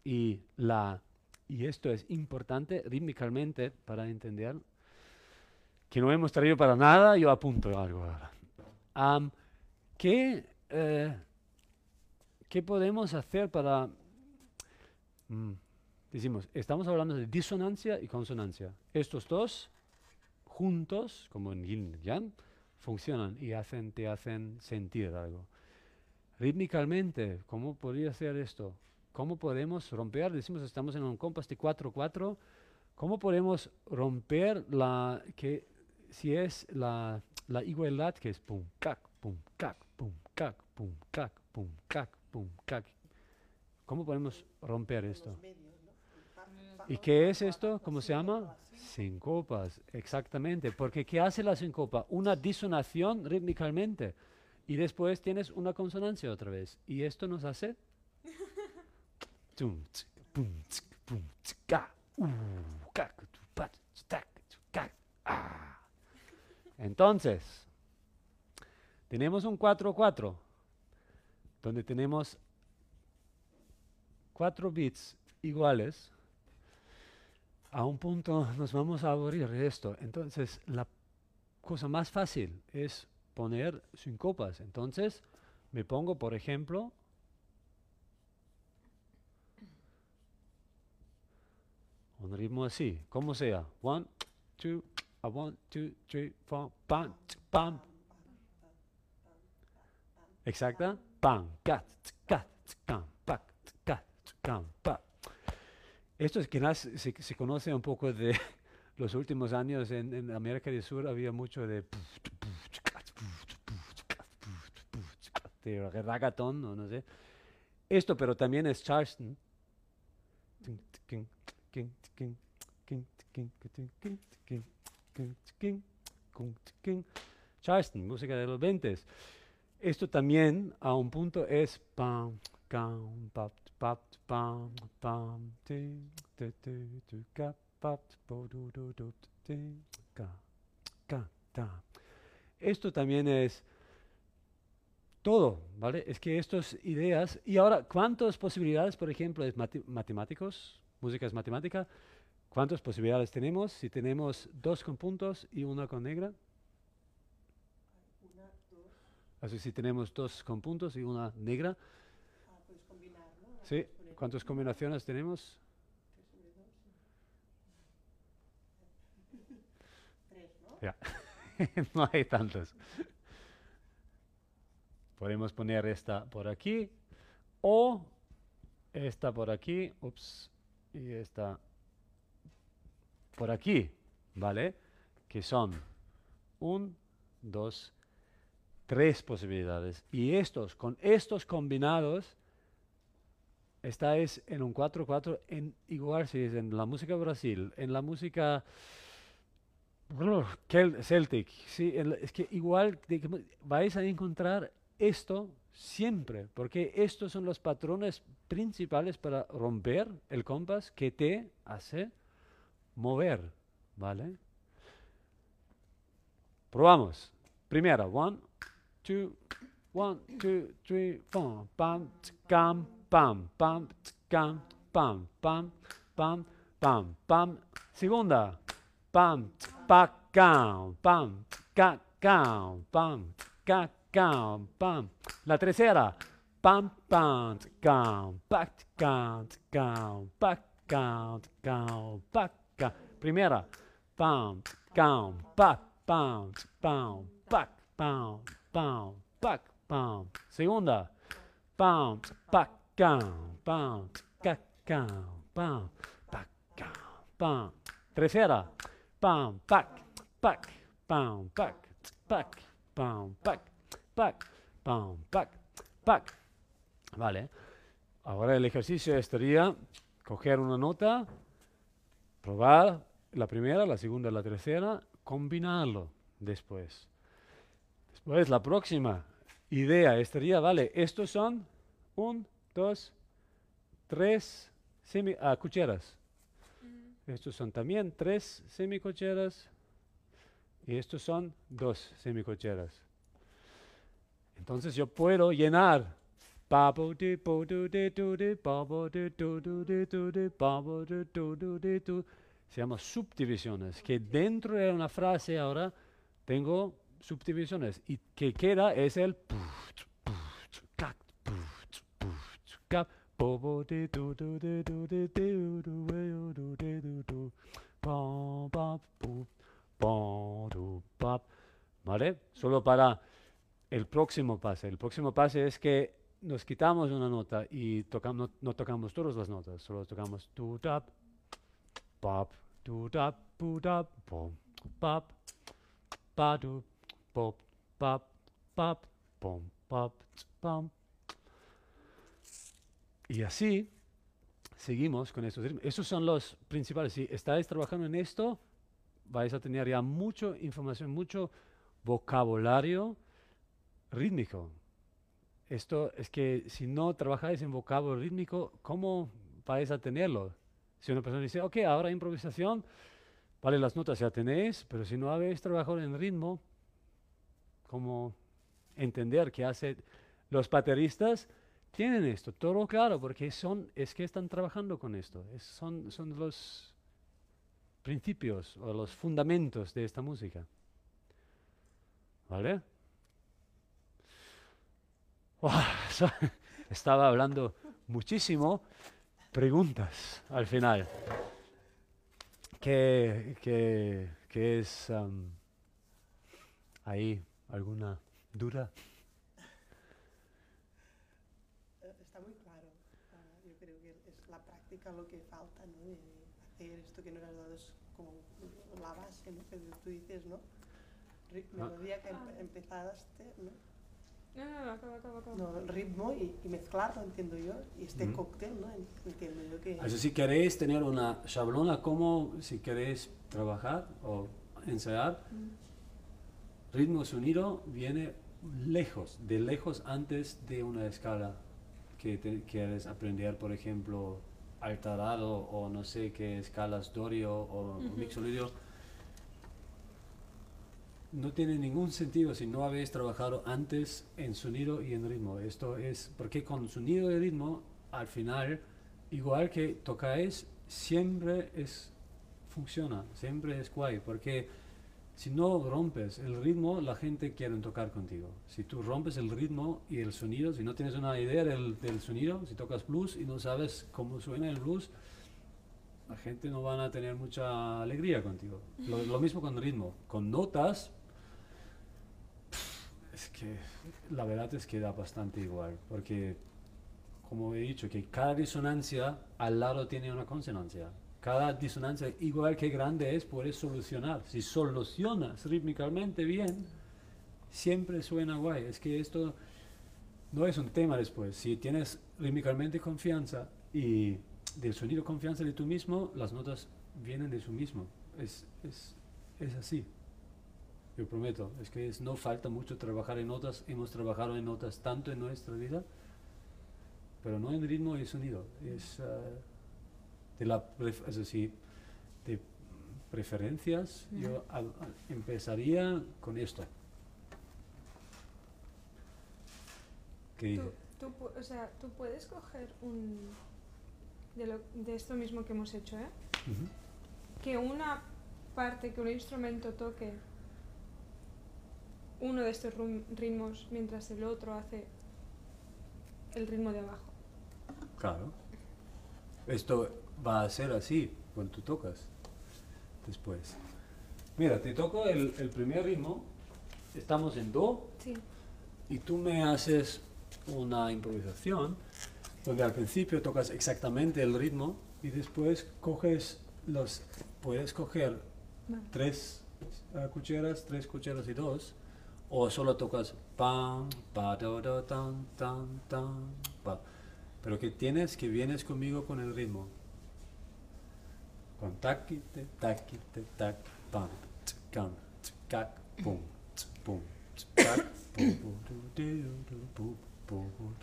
y la y esto es importante rítmicamente para entender que no hemos traído para nada, yo apunto algo ahora. Am, ¿qué, eh, ¿Qué podemos hacer para... mm, decimos, estamos hablando de disonancia y consonancia. Estos dos juntos, como en yin yang, funcionan y hacen, te hacen sentir algo. Rítmicamente, ¿cómo podría ser esto? ¿Cómo podemos romper? Decimos, estamos en un compás de 4-4. ¿Cómo podemos romper la que si es la, la igualdad que es pum, cac, pum, cac, pum, cac, pum, cac, pum, cac, pum, cac? ¿Cómo podemos romper esto? ¿Y qué es esto? ¿Cómo se llama? Sincopas, exactamente. Porque ¿qué hace la sincopa? Una disonación rítmicamente. Y después tienes una consonancia otra vez. Y esto nos hace... Entonces, tenemos un 4-4, donde tenemos cuatro bits iguales a un punto nos vamos a aburrir de esto. Entonces, la cosa más fácil es poner sincopas. Entonces, me pongo, por ejemplo, un ritmo así, como sea. One, two, a one, two, three, four, pam, pam. Exacta. Pam, cat, cat, cam, pac, cat, cam, pa. Esto nas- se, se conoce un poco de los últimos años en, en América del Sur, había mucho de, de ragatón, o no sé. Esto, pero también es Charleston. Charleston, música de los 20. Esto también a un punto es pam, pam, pam, ca, ca, ta. Esto también es todo, ¿vale? Es que estas ideas, y ahora, ¿cuántas posibilidades, por ejemplo, mati- matemáticos? Música es matemática. ¿Cuántas posibilidades tenemos? Si tenemos dos con puntos y una con negra. Una, dos, Así si tenemos dos con puntos y una negra. ah, puedes combinar, ¿no? Sí. ¿Cuántas combinaciones tenemos? Tres, ¿no? Ya. no hay tantos. Podemos poner esta por aquí o esta por aquí, ups, y esta por aquí, ¿vale? Que son un, dos, tres posibilidades. Y estos, con estos combinados, esta es en un 4-4, en igual si es en la música Brasil, en la música Celtic, sí, es que igual vais a encontrar esto siempre, porque estos son los patrones principales para romper el compás que te hace mover, ¿vale? Probamos. Primera, one, two, one, two, three, four, pam, cam, pam, pam, cam, pam, pam, pam, pam, pam. Segunda, pam, pa, cam, pam, ca, cam, pam, ca, cam, pam. La tercera, pam, pam, cam, pa, cam, cam, pa, cam, cam, pa, cam. Primera, pam, cam, pa, pam, pam, pa, pam, pam, pa, pam. Segunda, pam, pa, cam, pam, ca, cam, pam, pa, cam, pam. Tercera, pam, pac, pac, pam, pac, pac, pam, pac, pac, pam, pac, pac. Vale. Ahora el ejercicio estaría coger una nota, probar la primera, la segunda, la tercera, combinarlo después. Después la próxima idea estaría, vale, estos son un, dos, tres semi, ah, cucheras. Estos son también tres semicocheras y estos son dos semicocheras. Entonces yo puedo llenar. Se llama subdivisiones, que dentro de una frase ahora tengo subdivisiones y que queda es el. ¿Vale? Solo para el próximo pase. El próximo pase es que nos quitamos una nota y tocamos, no, tocamos todas las notas, solo tocamos tu tap, pop, tu tap, pu tap, pom, pop, pa du, pop, pop, pop, pom, pop, pam. Y así seguimos con estos ritmos. Esos son los principales. Si estáis trabajando en esto, vais a tener ya mucha información, mucho vocabulario rítmico. Esto es que si no trabajáis en vocabulario rítmico, ¿cómo vais a tenerlo? Si una persona dice, ok, ahora improvisación, vale, las notas ya tenéis, pero si no habéis trabajado en ritmo, ¿cómo entender qué hace? Los bateristas tienen esto, todo claro, porque son, es que están trabajando con esto, es- son, son los principios o los fundamentos de esta música. ¿Vale? Estaba hablando muchísimo. Preguntas al final. ¿Qué, qué- qué es am, ahí? ¿Alguna duda? Está muy claro. Ah, yo creo que es la práctica lo que falta, ¿no? De hacer esto que nos has dado es como la base, ¿no? Que tú dices, ¿no? Ah. Melodía que empe- empezaste, ¿no? No, no, no, acaba, acaba, acaba. No, el ritmo y, y mezclarlo, entiendo yo, y este Ujú. cóctel, ¿no? En- Entiendo yo que... Así si queréis tener una chablona como si queréis trabajar o ensayar, ritmo sonido viene lejos, de lejos antes de una escala que te- quieres aprender, por ejemplo, alterado o no sé qué escalas dorio o Ujú. mixolidio. No tiene ningún sentido si no habéis trabajado antes en sonido y en ritmo. Esto es porque con sonido y ritmo, al final, igual que tocáis, siempre es funciona, siempre es guay, porque si no rompes el ritmo, la gente quiere tocar contigo. Si tú rompes el ritmo y el sonido, si no tienes una idea del, del sonido, si tocas blues y no sabes cómo suena el blues, la gente no van a tener mucha alegría contigo. Lo, lo mismo con ritmo. Con notas, es que la verdad es que da bastante igual, porque como he dicho, que cada disonancia al lado tiene una consonancia. Cada disonancia, igual que grande es, puedes solucionar. Si solucionas rítmicamente bien, siempre suena guay. Es que esto no es un tema después. Si tienes rítmicamente confianza y del sonido confianza de tú mismo, las notas vienen de su mismo. Es, es, es así. Yo prometo, es que es- no falta mucho trabajar en notas, hemos trabajado en notas tanto en nuestra vida, pero no en ritmo y sonido. Es ah, de la es decir, de preferencias, yo empezaría con esto. ¿Qué Tú, tú o sea, tú puedes coger un... De, lo- de esto mismo que hemos hecho, ¿eh? Que una parte, que un instrumento toque uno de estos ritmos mientras el otro hace el ritmo de abajo. Claro. Esto va a ser así cuando tú tocas después. Mira, te toco el, el primer ritmo, estamos en Do, Sí. y tú me haces una improvisación donde al principio tocas exactamente el ritmo y después coges los, puedes coger Vale. tres eh, cucheras, tres cucheras y dos, o solo tocas pam, pa, do, do, tan, tan, tan, pa. Pero que tienes que vienes conmigo con el ritmo. Con taqui, te, taqui, te, tac, pam, tsk, cam, tsk, cac, pum, pum, tsk, cac, pum, pum, pum, pum, pum, pum,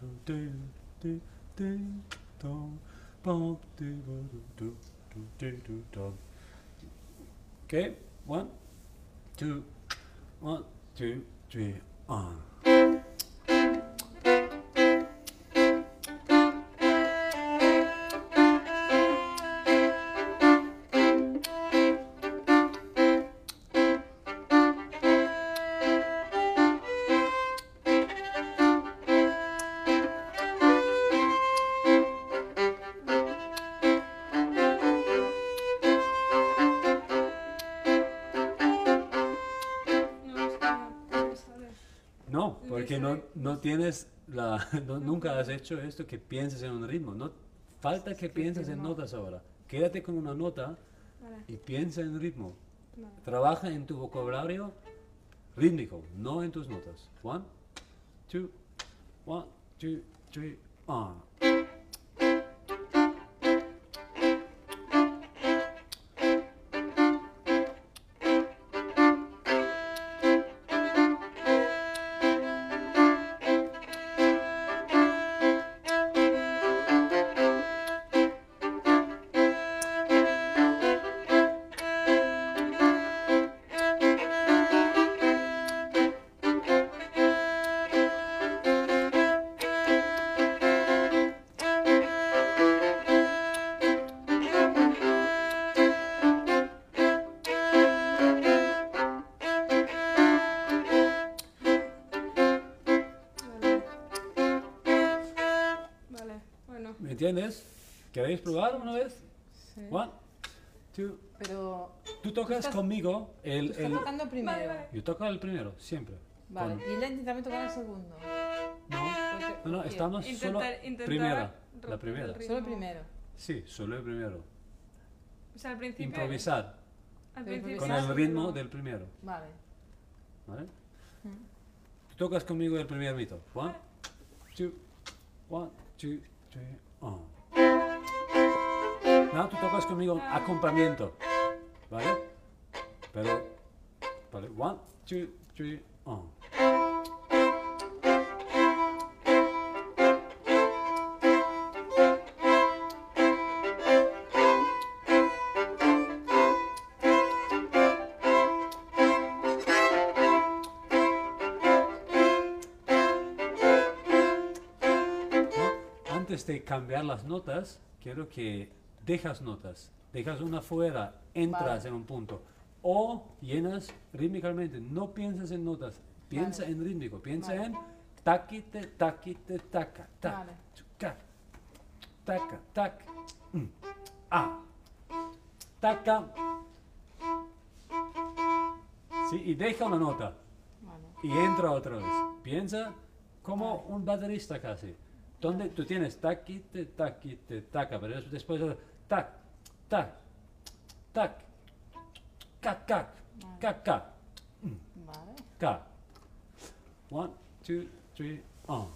dum. Okay, one, two, one, two, three, on. Que no, no tienes la, no- nunca has hecho esto que pienses en un ritmo. No falta que pienses en no. notas ahora. Quédate con una nota y piensa en ritmo. Trabaja en tu vocabulario rítmico, no en tus notas. One, two, one, two, three, on. Entiendes? ¿Queréis probar una vez? Sí. One, two. Pero Tú tocas estás- conmigo tú el, estás el- tocando primero. Vale, vale. Yo toco el primero, siempre. Vale, Con- y ella también tocar el segundo. no, Porque- no, no, estamos solo Intentar- intentar primera. La primera. el. Solo el primero. Sí, solo el primero. O sea, al principio. Improvisar Al principio con el ritmo del primero. Vale. ¿Vale? Mm. Tú tocas conmigo el primer mito. One, two, one, two, three, on. Now tú tocas conmigo acompañamiento. ¿Vale? Pero, vale, one, two, three, on. ¿no? Cambiar las notas, quiero que dejas notas. Dejas una fuera, entras Vale. en un punto. O llenas rítmicamente. No piensas en notas, piensa Vale. en rítmico. Piensa Vale. en taquite, taquite, taca, tac, Vale. tac, taca, tac, mm, ah, taca. Sí, y deja una nota y entra otra vez. Piensa como un baterista casi. Donde tú tienes taquite, taquite, taca, pero es- después tac, tac, tac, cac, cac, cac, cac, Vale. cac. One, two, three, on.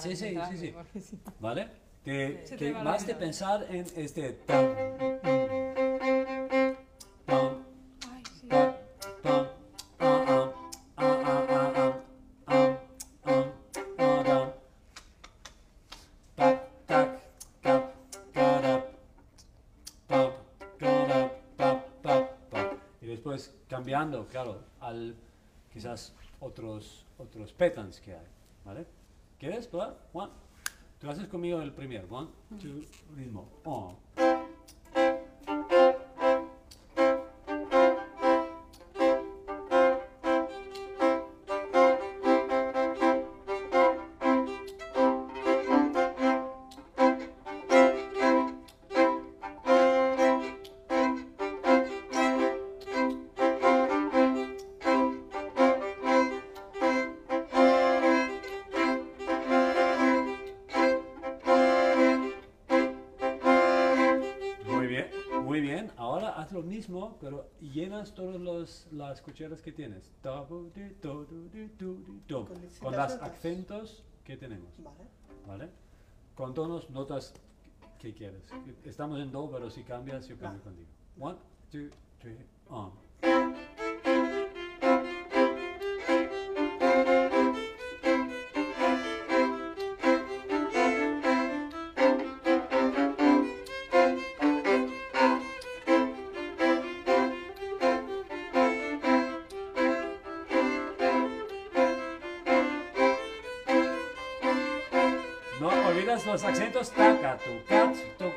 sí, sí, sí, sí, ¿Vale? Que, sí. que de pensar en este... Tam, tam, tam, cambiando, claro, al quizás otros, otros patterns que hay, ¿vale? ¿Quieres probar? One. Tú haces conmigo el primero. One, two, ritmo. On. Las cucharas que tienes. Con los acentos que tenemos. Vale. ¿Vale? Con tonos, notas que quieres. Estamos en do, pero si cambias, yo cambio contigo. One, two, three, on. Slovenských akcentos, taká tu, kat, tu,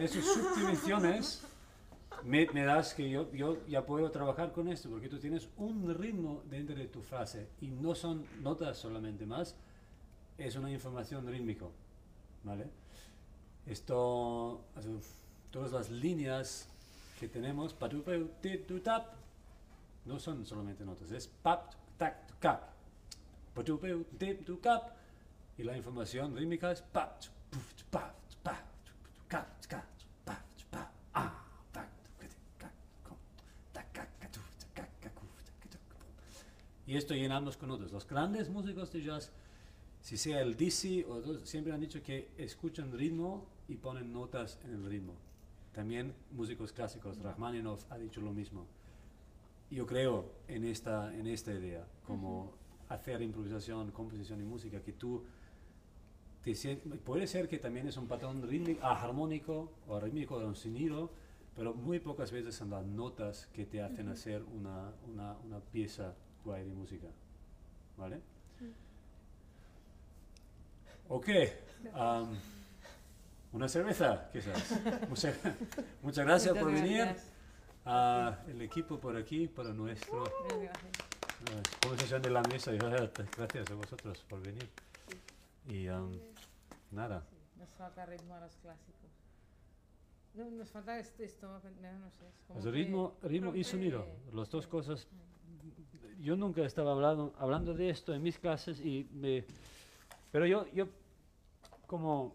Con esas subdivisiones me, das que yo, ya puedo trabajar con esto, porque tú tienes un ritmo dentro de tu frase y no son notas solamente más, es una información rítmico. ¿Vale? Esto, todas las líneas que tenemos, tap, no son solamente notas, es pap, tac, cap, cap, y la información rítmica es pa, tu, puf, tu, pa, tu, pa, tu, tu, ca, tu, ca, tu, pa, tu, pa, ah, pa, tu, ca, tu, ca, co, ta, ca, ca, tu, ta, ca, ca, cu, ta, ca, tu, ca, pu. Y esto llenamos con notas. Los grandes músicos de jazz, si sea el Dizzy o otros, siempre han dicho que escuchan ritmo y ponen notas en el ritmo. También músicos clásicos, Rachmaninoff ha dicho lo mismo. Yo creo en esta, en esta idea, como hacer improvisación, composición y música, que tú te puede ser que también es un patrón rítmico, ah, armónico o rítmico de un sonido, pero muy pocas veces son las notas que te hacen hacer una, una, una pieza guay de música. ¿Vale? Ok. am, una cerveza, quizás. Muchas, muchas gracias Muchas por venir. Ah, el equipo por aquí, para nuestra Muchas gracias. conversación de la mesa. y Gracias a vosotros por venir. Y am, nada. Nos falta ritmo a los clásicos. No, nos falta esto, no sé. es como que- ritmo, ritmo y sonido, las dos cosas. Yo nunca estaba hablando, hablando de esto en mis clases, y me, pero yo, yo como